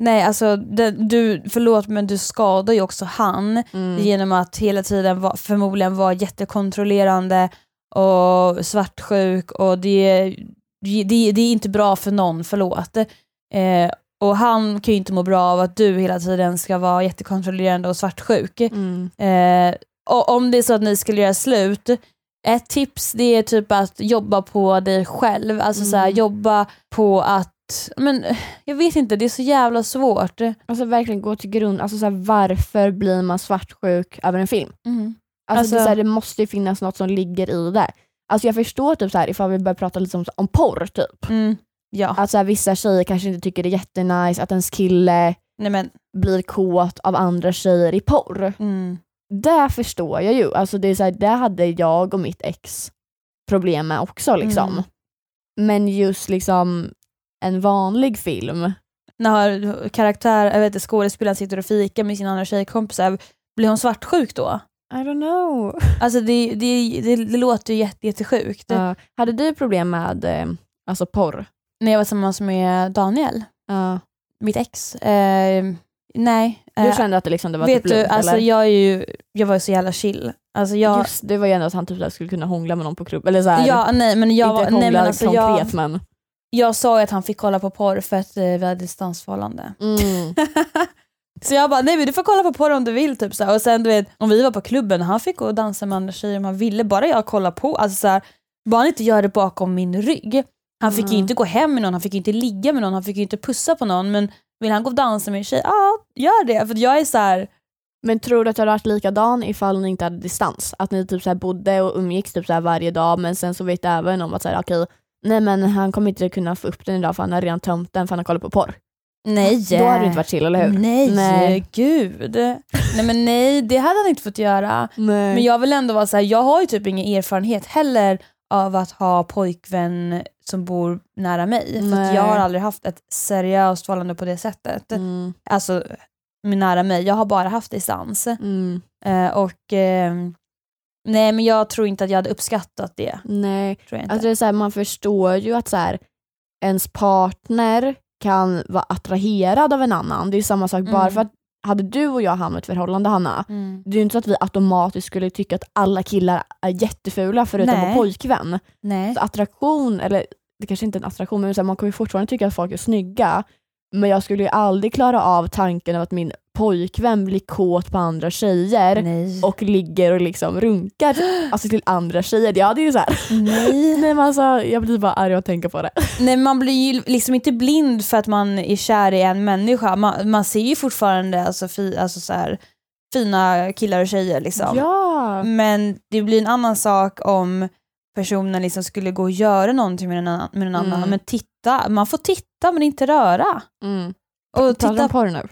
nej alltså det, du, förlåt men du skadar ju också han Mm. genom att hela tiden va, förmodligen vara jättekontrollerande och svartsjuk och det, det, det är inte bra för någon, förlåt. Eh, och han kan ju inte må bra av att du hela tiden ska vara jättekontrollerande och svartsjuk. Mm. Eh, och om det är så att ni skulle göra slut, ett tips det är typ att jobba på dig själv. Alltså så här, Mm. jobba på att, men jag vet inte, det är så jävla svårt. Alltså verkligen gå till grund, alltså så här, varför blir man svartsjuk över en film? Mm. Alltså, Alltså- det, så här, det måste ju finnas något som ligger i det. Alltså jag förstår typ så här, ifall vi börjar prata lite om, om porr typ. Mm. Ja, Att så här, vissa tjejer kanske inte tycker det är jättenice att ens kille nej men. blir kåt av andra tjejer i porr. Mm. Det förstår jag ju. Alltså det, är så här, det hade jag och mitt ex problem med också. Liksom. Mm. Men just liksom en vanlig film. När karaktär, jag vet inte, skådespelaren sitter och fikar med sina andra tjejkompisar, blir hon svartsjuk då? I don't know. Alltså det, det, det, det låter ju jätte, jättesjukt. Ja. hade du problem med eh, alltså porr? När jag var tillsammans med Daniel, Ja. mitt ex, eh, nej. Du Eh, kände att det, liksom, det var vet typ du, lugnt, alltså eller? jag, är ju, jag var ju så jävla chill. Alltså jag, Just det var ju ändå att han typ skulle kunna hångla med någon på klubb. Eller så här, ja, nej, men jag, inte hångla nej, men alltså jag, konkret men. jag sa ju att han fick kolla på porr för att eh, vi hade distansförhållande. Mm. så jag bara, nej men du får kolla på porr om du vill. Typ, så här. Och sen du vet, om vi var på klubben, han fick gå och dansa med andra tjejer om han ville. Bara jag kolla på. Alltså, så här, bara han inte gör det bakom min rygg. Han fick ju Mm. inte gå hem med någon, han fick ju inte ligga med någon, han fick ju inte pussa på någon. Men vill han gå och dansa med en tjej, ja gör det. För jag är så här, Men tror du att det hade varit likadan ifall ni inte hade distans? Att ni typ så här bodde och umgicks typ så varje dag men sen så vet även om att så här, okej, nej men han kommer inte kunna få upp den idag för han har redan tömt den för han har kollat på porr. Nej. Då hade det inte varit chill, eller hur? Nej, Nej. gud. Nej men nej, det hade han inte fått göra. Nej. Men jag vill ändå vara så här, jag har ju typ ingen erfarenhet heller av att ha pojkvän som bor nära mig. För att Nej. jag har aldrig haft ett seriöst förhållande på det sättet. Mm. Alltså nära mig, jag har bara haft distans. Mm. Eh, och eh, nej men jag tror inte att jag hade uppskattat det. Nej, Tror jag inte. alltså det är så här, man förstår ju att så här, ens partner kan vara attraherad av en annan. Det är samma sak bara Mm. för att hade du och jag hamnat i ett förhållande Hanna, mm. det är ju inte så att vi automatiskt skulle tycka att alla killar är jättefula förutom Nej. vår pojkvän. Nej. Så attraktion, eller det kanske inte är en attraktion, men man kommer fortfarande tycka att folk är snygga. Men jag skulle ju aldrig klara av tanken av att min pojkvän blir kåt på andra tjejer Nej. och ligger och liksom runkar alltså till andra tjejer. Jag hade ju så här, nej. nej men alltså, jag blir bara arg av att tänka på det. Nej, man blir ju liksom inte blind för att man är kär i en människa. Man, man ser ju fortfarande alltså, fi, alltså, så här, fina killar och tjejer. Liksom. Ja. Men det blir en annan sak om personen liksom skulle gå och göra någonting med en annan. Med en annan. Mm. Men titta, man får titta men inte röra. Mm. Och Pratar du titta, om porr nu?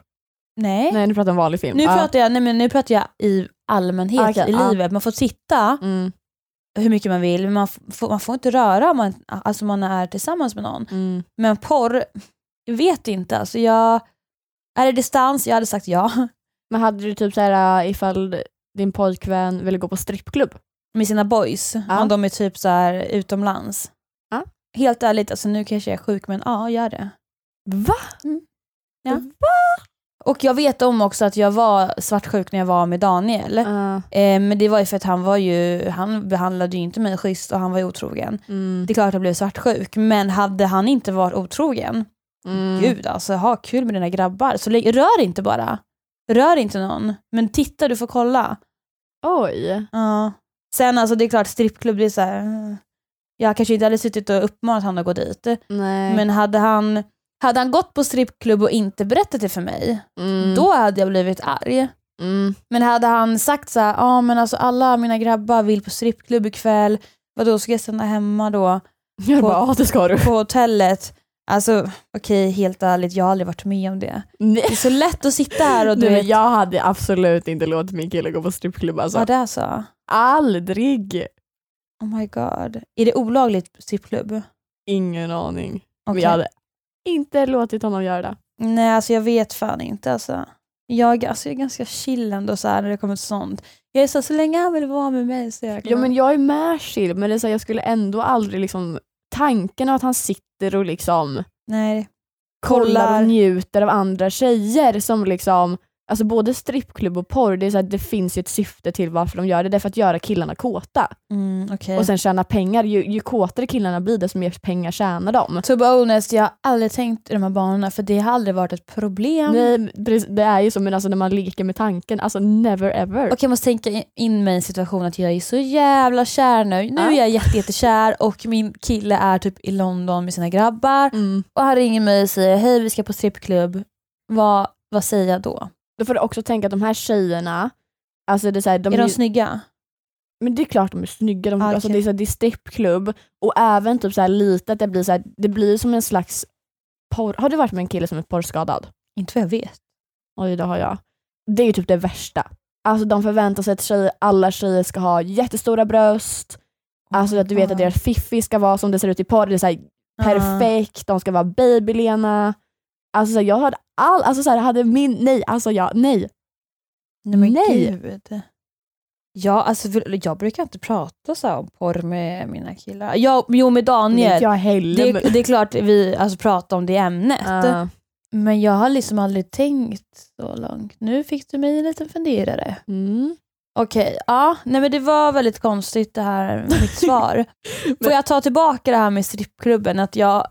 nej. Nej, nu pratar jag om vanlig film. Nu, Ja. pratar jag, nej men nu pratar jag i allmänhet Okej, i ja. livet. Man får titta Mm. hur mycket man vill, men man, får, man får inte röra om man, alltså man är tillsammans med någon. Mm. Men porr, jag vet inte. Alltså jag, är det distans? Jag hade sagt ja. Men hade du typ så här äh, ifall din pojkvän ville gå på strippklubb? Med sina boys, om de är typ så här utomlands. Ja. Helt ärligt, alltså nu kanske jag är sjuk men ja, gör det. Va? Ja. Och jag vet om också att jag var svartsjuk när jag var med Daniel. Uh, Eh, men det var ju för att han var ju, han behandlade ju inte mig schysst och han var ju otrogen. mm, Det är klart att jag blev svartsjuk, men hade han inte varit otrogen, mm. gud alltså ha kul med dina grabbar. Så rör inte bara. Rör inte någon. Men titta, du får kolla. Oj. Ja. Sen alltså det är klart, strippklubb, det är så här, mm. jag kanske inte hade suttit och uppmanat honom att gå dit. Nej. Men hade han, hade han gått på strippklubb och inte berättat det för mig, mm. då hade jag blivit arg. Mm. Men hade han sagt så här, ja men alltså alla mina grabbar vill på strippklubb ikväll, vadå ska jag stanna hemma då Jag På- bara, ja det ska du. på hotellet? Alltså okej, helt ärligt, jag har aldrig varit med om det. Nej. Det är så lätt att sitta här och du men vet, jag hade absolut inte låtit min kille gå på strippklubb alltså. vad det är så. Aldrig. Oh my god. Är det olagligt strippklubb? Ingen aning. Okej. jag hade inte låtit honom göra det. Nej alltså jag vet fan inte alltså. Jag, alltså, jag är ganska chill ändå så här, när det kommer till sånt. Jag är så, så länge han vill vara med mig så jag Ja glad. men jag är med chill men det är så här, jag skulle ändå aldrig liksom tanken att han sitter och liksom Nej. kollar Kollar. och njuter av andra tjejer som liksom Alltså både strippklubb och porr, det, är så här, det finns ju ett syfte till varför de gör det. Det är för att göra killarna kåta. Mm, okej. Och sen tjäna pengar. Ju, ju kåtare killarna blir desto mer pengar tjänar de. To be honest, jag har aldrig tänkt i de här banorna för det har aldrig varit ett problem. Nej, det är ju så men alltså när man leker med tanken, alltså never ever. Och jag måste tänka in mig i en situation att jag är så jävla kär nu. Nu Ja. är jag jätte, jättekär och min kille är typ i London med sina grabbar Mm. och han ringer mig och säger hej vi ska på strippklubb. Vad, vad säger jag då? Då får du också tänka att de här tjejerna, alltså det är, så här, de är de ju- snygga? Men det är klart de är snygga, de, Ah, alltså det är, så här, det är strippklubb och även typ så här lite att det blir, så här, det blir som en slags porr. Har du varit med en kille som är porrskadad? Inte vad jag vet. Oj, det har jag. Det är ju typ det värsta. Alltså de förväntar sig att tjejer, alla tjejer ska ha jättestora bröst, alltså att du vet att deras fiffi ska vara som det ser ut i porr, det är så här, perfekt, de ska vara babylena. Alltså så här, jag hade all, alltså så här, hade min, nej, alltså jag, nej. Nej men Nej. gud. Ja, alltså, jag brukar inte prata så om porr med mina killar. Ja, jo med Inte Daniel. jag heller. Det, det är klart vi alltså, pratar om det ämnet. Ah, Men jag har liksom aldrig tänkt så långt. Nu fick du mig en liten funderare. mm. Okej, ja. Nej men det var väldigt konstigt det här mitt svar. Får jag ta tillbaka det här med strippklubben? Att jag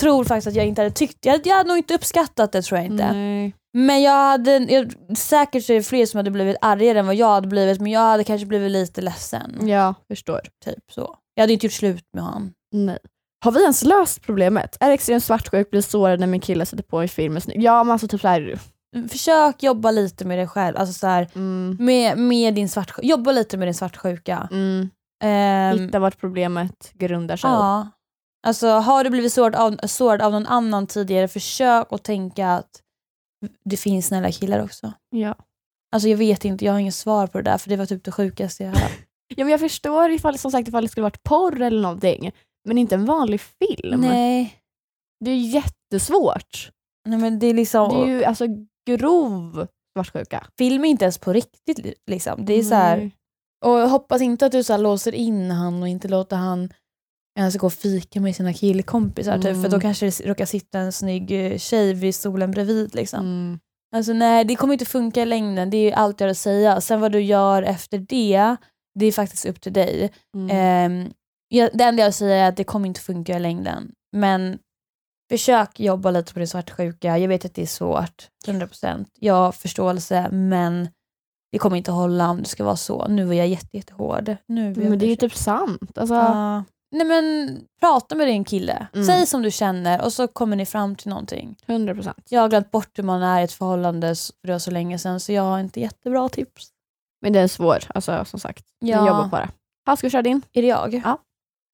tror faktiskt att jag inte hade tyckt, jag, jag hade nog inte uppskattat det tror jag inte. Nej. Men jag hade, jag, säkert så är det fler som hade blivit argare än vad jag hade blivit, men jag hade kanske blivit lite ledsen. Ja, förstår. Typ så. Jag hade inte gjort slut med honom. Nej. Har vi ens löst problemet? Är extremt svartsjuk, blir sårad när min kille sätter på en film snygg. Ja men alltså typ såhär, Försök jobba lite med dig själv, alltså så här, mm, med, med din svartsjuka. Jobba lite med din svartsjuka. mm, Ehm, hitta vart problemet grundar sig. ja. Alltså har du blivit sårad av, sårad av någon annan tidigare, försök att tänka att det finns snälla killar också. Ja. Alltså jag vet inte, jag har inget svar på det där för det var typ det sjukaste jag hört. ja men jag förstår ifall, som sagt, ifall det skulle varit porr eller någonting, men inte en vanlig film. Nej. Det är jättesvårt. Nej men det är liksom, Det är ju alltså grov svartsjuka. film är inte ens på riktigt li- liksom. Det är så här, Nej. och hoppas inte att du så låser in han och inte låter han ens gå och fika med sina killkompisar typ, Mm. för då kanske det råkar sitta en snygg eh, tjej vid stolen bredvid liksom. Mm. Alltså nej, det kommer inte funka i längden. Det är allt jag har att säga. Sen vad du gör efter det, det är faktiskt upp till dig. Mm. Ehm, jag, det enda jag säger är att det kommer inte funka i längden. Men försök jobba lite på din svartsjuka. Jag vet att det är svårt, 100%. Jag har förståelse, men det kommer inte hålla om det ska vara så. Nu var jag jätte, jättehård. Nu men det är ju typ sant. Alltså, Ja. Nej men prata med din kille. Mm. Säg som du känner och så kommer ni fram till någonting. 100%. Jag har glömt bort hur man är i ett förhållande för det var så länge sedan så jag har inte jättebra tips. Men det är svår, alltså som sagt. Ja. Jag jobbar på det. Ha, ska vi köra din? Är det jag? Ja.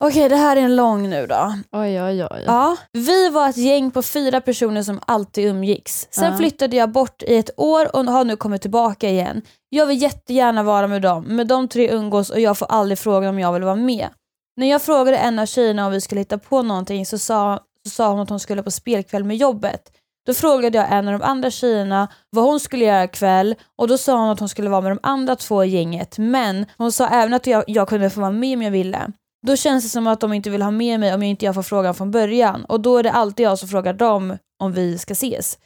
Okej, det här är en lång nu då. Oj oj oj. Ja. Vi var ett gäng på fyra personer som alltid umgicks. Sen Ja. flyttade jag bort i ett år och har nu kommit tillbaka igen. Jag vill jättegärna vara med dem, men de tre umgås och jag får aldrig fråga om jag vill vara med. När jag frågade en av tjejerna om vi skulle hitta på någonting så sa, så sa hon att hon skulle på spelkväll med jobbet. Då frågade jag en av de andra tjejerna vad hon skulle göra ikväll och då sa hon att hon skulle vara med de andra två i gänget men hon sa även att jag, jag kunde få vara med om jag ville. Då känns det som att de inte vill ha med mig om jag inte jag får frågan från början och då är det alltid jag som frågar dem om vi ska ses.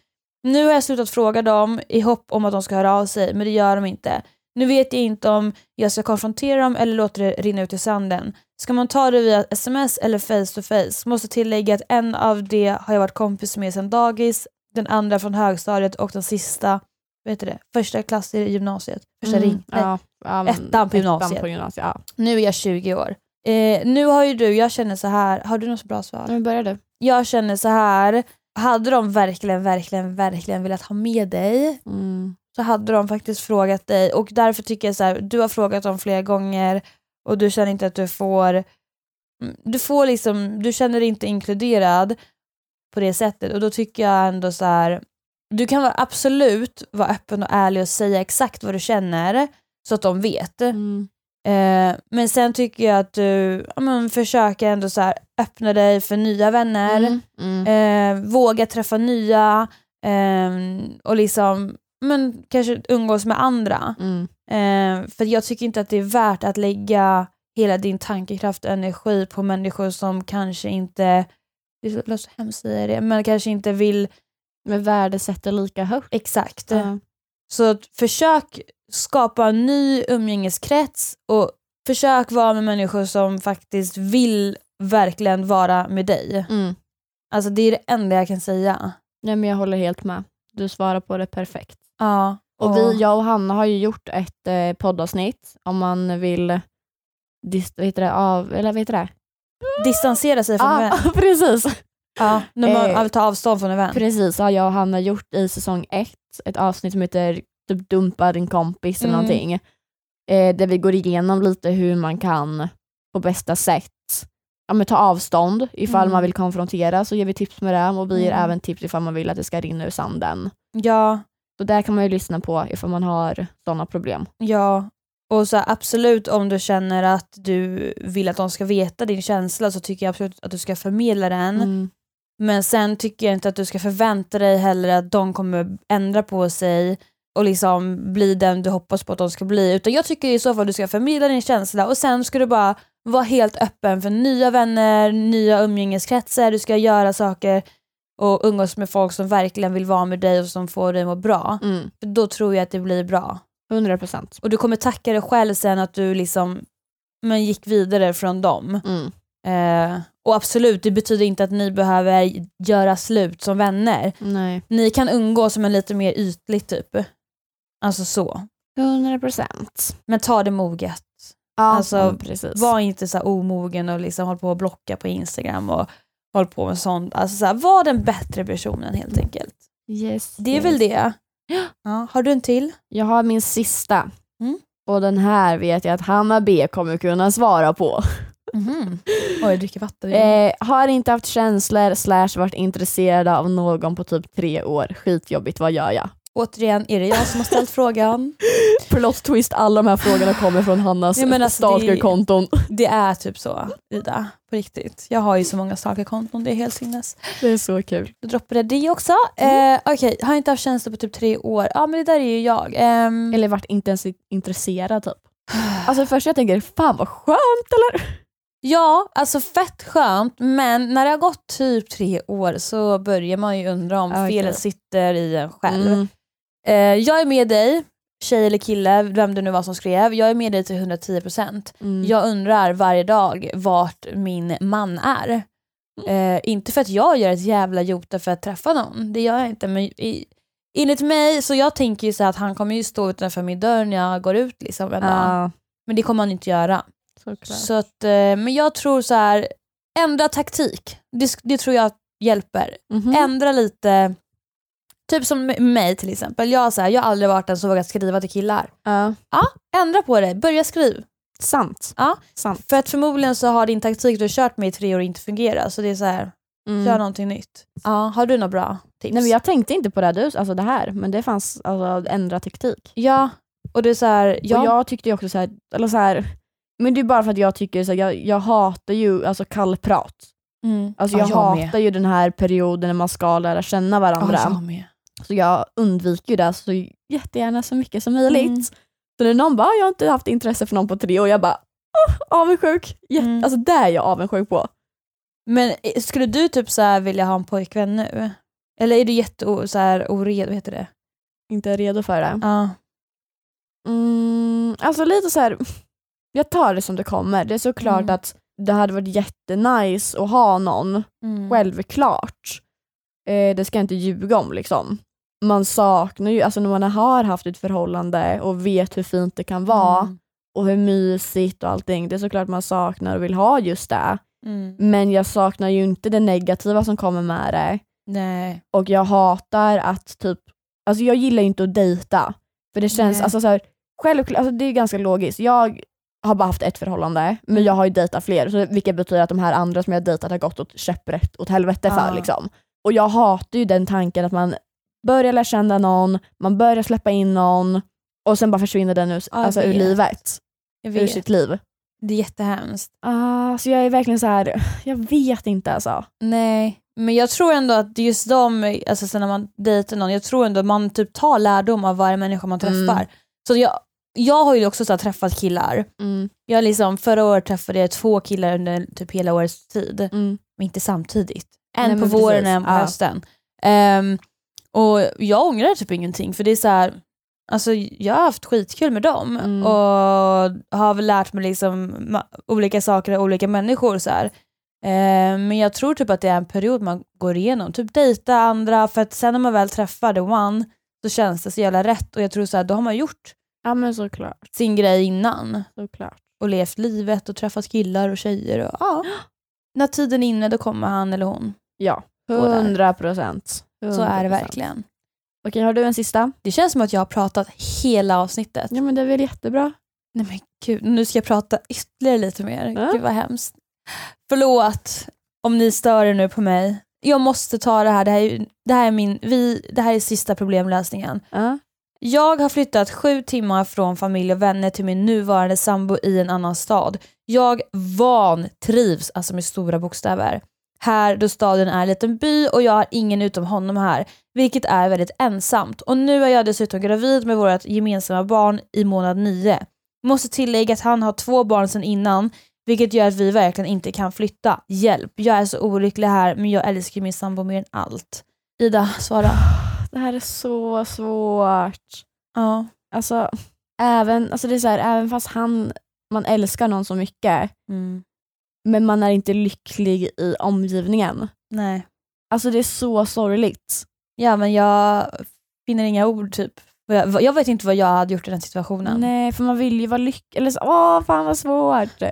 Nu har jag slutat fråga dem i hopp om att de ska höra av sig men det gör de inte. Nu vet jag inte om jag ska konfrontera dem eller låta det rinna ut i sanden. Ska man ta det via sms eller face to face? Måste tillägga att en av det har jag varit kompis med sedan dagis, den andra från högstadiet och den sista, vad heter det, första klass i gymnasiet. Första Mm, ring. Nej, ja, men ettan på gymnasiet. Ettan på gymnasiet ja. Nu är jag 20 år. Eh, nu har ju du, jag känner så här, har du något bra svar? Nu börjar du. Jag känner så här, hade de verkligen, verkligen, verkligen velat ha med dig Mm. så hade de faktiskt frågat dig och därför tycker jag så här, du har frågat dem flera gånger och du känner inte att du får, mm, du får liksom, du känner dig inte inkluderad på det sättet och då tycker jag ändå så här, du kan absolut vara öppen och ärlig och säga exakt vad du känner så att de vet. Mm. Eh, men sen tycker jag att du ja, men, försöker ändå så här, öppna dig för nya vänner, Mm. Mm. eh, våga träffa nya ehm, och liksom men, kanske umgås med andra. Eh, för jag tycker inte att det är värt att lägga hela din tankekraft och energi på människor som kanske inte, det låter så hemskt säga det, men kanske inte vill Men värdesätter lika högt. exakt. Ja. Så försök skapa en ny umgängeskrets och försök vara med människor som faktiskt vill verkligen vara med dig. Mm. Alltså det är det enda jag kan säga. Nej, men jag håller helt med. Du svarar på det perfekt. Ja. Och vi, jag och Hanna har ju gjort ett eh, poddavsnitt om man vill dis, vad heter det, av, eller vad heter det? distansera sig från en vän. Ah, precis. Ja, när man Eh, vill ta avstånd från en vän. precis har jag och Hanna gjort i säsong ett ett avsnitt som heter typ dumpa din kompis eller Mm. någonting. Eh, där vi går igenom lite hur man kan på bästa sätt ja, men ta avstånd ifall Mm. man vill konfrontera så ger vi tips med det och vi ger Mm. även tips ifall man vill att det ska rinna ur sanden. Ja, Så där kan man ju lyssna på ifall man har sådana problem. ja. Och så absolut om du känner att du vill att de ska veta din känsla så tycker jag absolut att du ska förmedla den. Mm. Men sen tycker jag inte att du ska förvänta dig heller att de kommer ändra på sig och liksom bli den du hoppas på att de ska bli. Utan jag tycker i så fall du ska förmedla din känsla och sen ska du bara vara helt öppen för nya vänner, nya umgängeskretsar, du ska göra saker och umgås med folk som verkligen vill vara med dig och som får dig att må bra. Mm. Då tror jag att det blir bra. 100 procent. Och du kommer tacka dig själv sen att du liksom men gick vidare från dem. Mm. Eh, och absolut, det betyder inte att ni behöver göra slut som vänner. Nej. Ni kan umgås som en lite mer ytligt typ. Alltså så. 100 procent. Men ta det moget. Ja, Alltså, precis. Var inte så omogen och liksom håll på att blocka på Instagram och håll på med sånt. Alltså så här, var den bättre personen helt enkelt. Yes, Det är yes. väl det. Ja, har du en till? Jag har min sista. Mm. Och den här vet jag att Hanna B kommer kunna svara på. Mhm. Oj, jag dricker vatten. Eh, har inte haft känslor slash varit intresserad av någon på typ tre år. Skitjobbigt, vad gör jag? Återigen, är det jag som har ställt frågan? Plot twist, alla de här frågorna kommer från Hannas Ja, alltså, det- stalkerkonton. Det är typ så, Ida. På riktigt. Jag har ju så många stalkerkonton, det är helt sinnes. Det är så kul. Då droppade det också. Eh, Okej, har inte haft känslor på typ tre år. Ja men det där är ju jag. Ehm, Eller varit inte ens intresserad typ. Alltså först jag tänker, fan vad skönt eller? Ja, alltså fett skönt men när det har gått typ tre år så börjar man ju undra om Okej. felet sitter i en själv. Mm. Eh, jag är med dig, tjej eller kille, vem det nu var som skrev. Jag är med dig till 110%. Mm. Jag undrar varje dag vart min man är. Eh, inte för att jag gör ett jävla jota för att träffa någon, det gör jag inte. Men i, enligt mig, så jag tänker ju så att han kommer ju stå utanför min dörr när jag går ut liksom en dag. Men det kommer han inte göra. såklart. Så att, eh, men jag tror så här, ändra taktik. Det, det tror jag hjälper. Mhm. Ändra lite, typ som med mig till exempel. Jag, så här, jag har aldrig varit den som vågat skriva till killar. Ja. Ändra på det, börja skriva. Sant. Ja. Sant. För att förmodligen så har din taktik du har kört med i tre år inte fungerat. Så det är så här, Mm. kör någonting nytt. Ja, har du några bra tips? Nej, men jag tänkte inte på det, du, alltså det här, men det fanns alltså, ändra taktik. Ja, och det är så här, ja, Och jag tyckte ju också så här, eller så här, men det är bara för att jag tycker så här, jag, jag hatar ju alltså kallprat. mm. Alltså Ja, jag, jag hatar ju den här perioden när man ska lära känna varandra. Ja, jag med. Så jag undviker ju det så jättegärna så mycket som möjligt. Mm. Så när någon bara, "Ah, jag har inte haft intresse för någon på tre år, jag bara, oh, avundsjuk. Jätte, Mm. Alltså det är jag avundsjuk på. Men eh, skulle du typ så här vilja ha en pojkvän nu? Eller är du jätte o- så här oredo, vad heter det? Inte redo för det. Ja. Mm, alltså lite så här. jag tar det som det kommer. Det är såklart Mm. att det hade varit jättenice att ha någon, Mm. självklart. Eh, det ska jag inte ljuga om liksom. Man saknar ju, alltså när man har haft ett förhållande och vet hur fint det kan vara Mm. och hur mysigt och allting, det är såklart man saknar och vill ha just det. Mm. Men jag saknar ju inte det negativa som kommer med det. Nej. Och jag hatar att typ, alltså jag gillar ju inte att dejta. För det känns, Nej. alltså så här, självklart, alltså det är ganska logiskt. Jag har bara haft ett förhållande, men Mm. jag har ju dejtat fler, så vilket betyder att de här andra som jag dejtat har gått åt käpprätt åt helvete för. Ja. Liksom. Och jag hatar ju den tanken att man börjar lära känna någon, man börjar släppa in någon och sen bara försvinner den ur, jag alltså, ur vet. livet, Jag ur sitt liv. Det är jättehemskt. Ah, så jag är verkligen så här, jag vet inte alltså. Nej, men jag tror ändå att just de, alltså sen när man dejtar någon, jag tror ändå att man typ tar lärdom av varje människa man träffar. Mm. Så jag, jag har ju också så träffat killar. Jag liksom, förra året träffade jag två killar under typ hela årets tid, Mm. men inte samtidigt. Nej, En på men våren och en på Ja. hösten. Ehm, och jag ångrar typ ingenting för det är så här, alltså jag har haft skitkul med dem Mm. och har väl lärt mig liksom olika saker av olika människor. Så. Ehm, men jag tror typ att det är en period man går igenom, typ dejta andra för att sen när man väl träffar the one så känns det så jävla rätt och jag tror så här, då har man gjort Ja sin grej innan såklart. och levt livet och träffat killar och tjejer. Och, ja. När tiden är inne då kommer han eller hon. Ja. 100 procent. Så är det verkligen. Okej, har du en sista? Det känns som att jag har pratat hela avsnittet. Ja men det är väl jättebra. Nej men gud, nu ska jag prata ytterligare lite mer. Ja. Gud vad hemskt. Förlåt om ni stör er nu på mig. Jag måste ta det här, det här är, det här är, min, vi, det här är sista problemlösningen. Ja. Jag har flyttat sju timmar från familj och vänner till min nuvarande sambo i en annan stad. Jag vantrivs, alltså med stora bokstäver, här då staden är en liten by och jag har ingen utom honom här, vilket är väldigt ensamt. Och nu är jag dessutom gravid med vårt gemensamma barn i månad nio. Måste tillägga att han har två barn sedan innan, vilket gör att vi verkligen inte kan flytta. Hjälp, jag är så olycklig här men jag älskar min sambo mer än allt. Ida, svara. Det här är så svårt. Ja. Alltså, även, alltså det är så här, även fast han, man älskar någon så mycket, Mm. Men man är inte lycklig i omgivningen. Nej. Alltså det är så sorgligt. Ja men jag finner inga ord typ. Jag, jag vet inte vad jag hade gjort i den situationen. Nej, för man vill ju vara lycklig. Eller så, åh fan vad svårt.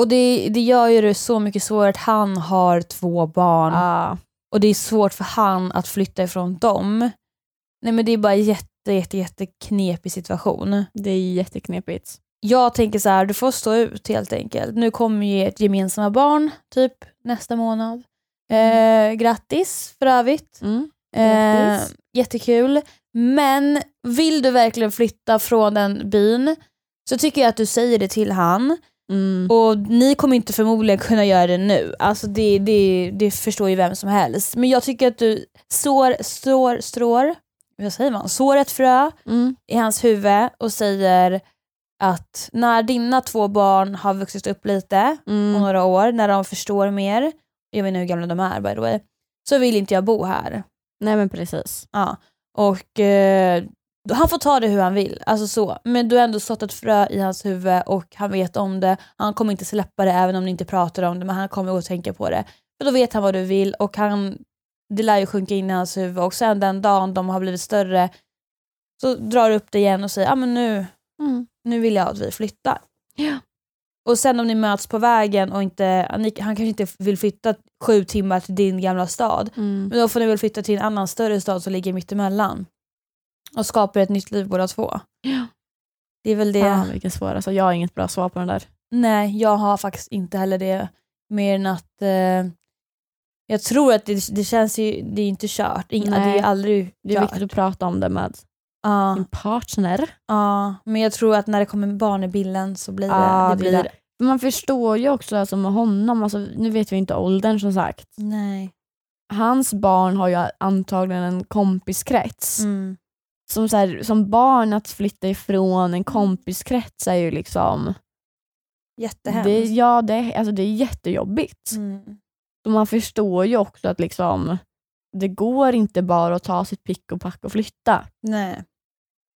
Och det, det gör ju det så mycket svårare att han har två barn Ja. och det är svårt för han att flytta ifrån dem. Nej men det är bara jätte, jätte, jätte knepig situation. det är jätteknepigt. Jag tänker så här, du får stå ut helt enkelt. Nu kommer ju ett gemensamma barn typ nästa månad. Eh, grattis för övrigt. Mm. Eh, Grattis. jättekul. Men vill du verkligen flytta från den byn så tycker jag att du säger det till han. Mm. Och ni kommer inte förmodligen kunna göra det nu. Alltså det, det, det förstår ju vem som helst. Men jag tycker att du sår, strår, strår, vad säger man? Sår ett frö Mm. i hans huvud och säger att när dina två barn har vuxit upp lite om Mm. några år, när de förstår mer, jag vet inte hur gamla de är by the way, så vill inte jag bo här. Nej men precis. Ja. Och eh, han får ta det hur han vill, alltså så. men du har ändå sått ett frö i hans huvud och han vet om det. Han kommer inte släppa det även om ni inte pratar om det, men han kommer att tänka på det. För då vet han vad du vill och han, det lär ju sjunka in i hans huvud och sen den dagen de har blivit större så drar du upp det igen och säger ah, men nu, Mm. Nu vill jag att vi flyttar. Ja. Och sen om ni möts på vägen och inte, han kanske inte vill flytta sju timmar till din gamla stad, Mm. men då får ni väl flytta till en annan större stad som ligger mittemellan. Och skapa ett nytt liv båda två. Ja. Det är väl det. Fan vilken svår, alltså, jag har inget bra svar på den där. Nej, jag har faktiskt inte heller det. Mer än att eh, jag tror att det, det känns ju, det är inte kört. Ing, det är Nej. aldrig Det är kört. viktigt att prata om det med Ja, sin partner. ja, men jag tror att när det kommer barn i bilden så blir det, Ja, det det blir där. Men Man förstår ju också alltså med honom, alltså, nu vet vi inte åldern som sagt. Nej. Hans barn har ju antagligen en kompiskrets. Mm. Som, så här, som barn att flytta ifrån en kompiskrets är ju liksom, Jättehemskt. det, ja, det, alltså, det är jättejobbigt. Mm. Så man förstår ju också att liksom, det går inte bara att ta sitt pick och pack och flytta. Nej.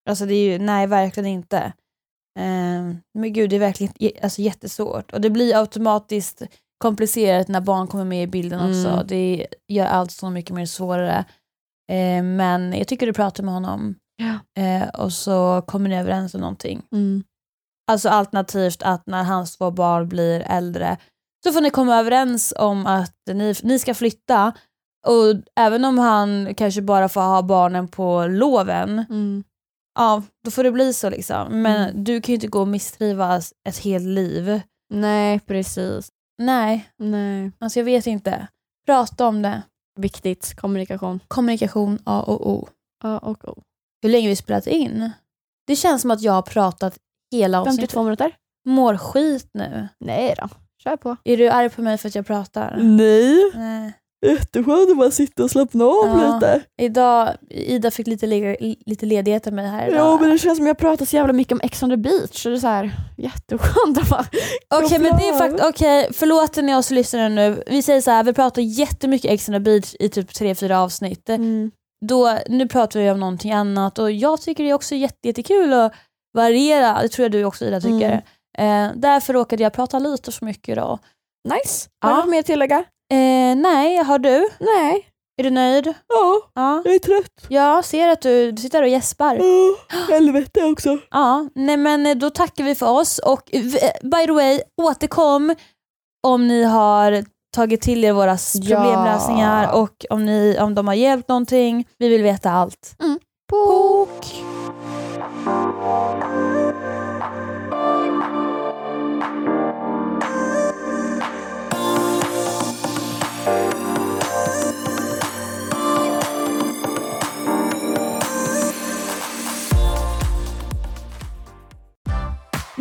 Alltså det är ju, nej verkligen inte. Ehm, men gud det är verkligen alltså, jättesvårt. Och det blir automatiskt komplicerat när barn kommer med i bilden också. Mm. Det gör allt så mycket mer svårare. Ehm, men jag tycker du pratar med honom Ja. eh, och så kommer ni överens om någonting. Mm. Alltså alternativt att när hans två barn blir äldre så får ni komma överens om att ni, ni ska flytta och även om han kanske bara får ha barnen på loven, Mm. Ja då får det bli så liksom. Men Mm. du kan ju inte gå och misstrivas ett helt liv. Nej, precis. Nej, Nej. alltså jag vet inte. Prata om det. Viktigt, kommunikation. Kommunikation A och O. A och O. Hur länge vi spelat in? Det känns som att jag har pratat hela avsnittet. 52 minuter? Mår skit nu. Nej då, kör på. Är du arg på mig för att jag pratar? Nej, Nej. Jätteskönt att bara sitta och slappna av Ja. lite. Idag, Ida fick lite, le- lite ledighet av mig här idag. Ja men det känns som jag pratar så jävla mycket om Ex on the beach så det är så här, jätteskönt att bara Okej men det är faktiskt, okej förlåt ni oss lyssnare nu. Vi säger så här, vi pratar jättemycket Ex on the beach i typ 3-4 avsnitt. mm. Då, nu pratar vi om någonting annat och jag tycker det är också jätte, jättekul att variera, det tror jag du också Ida tycker. Eh, därför råkade jag prata lite för mycket idag. Nice. Har Ja. du något mer att tillägga? Eh, nej, har du? Nej. Är du nöjd? Ja, Ja. jag är trött. Jag ser att du, du sitter och gäspar. Ja, helvete också. Ja, nej men eh, då tackar vi för oss och eh, by the way, återkom om ni har tagit till er våra s- Ja. problemlösningar och om, ni, om de har hjälpt någonting. Vi vill veta allt. Pok.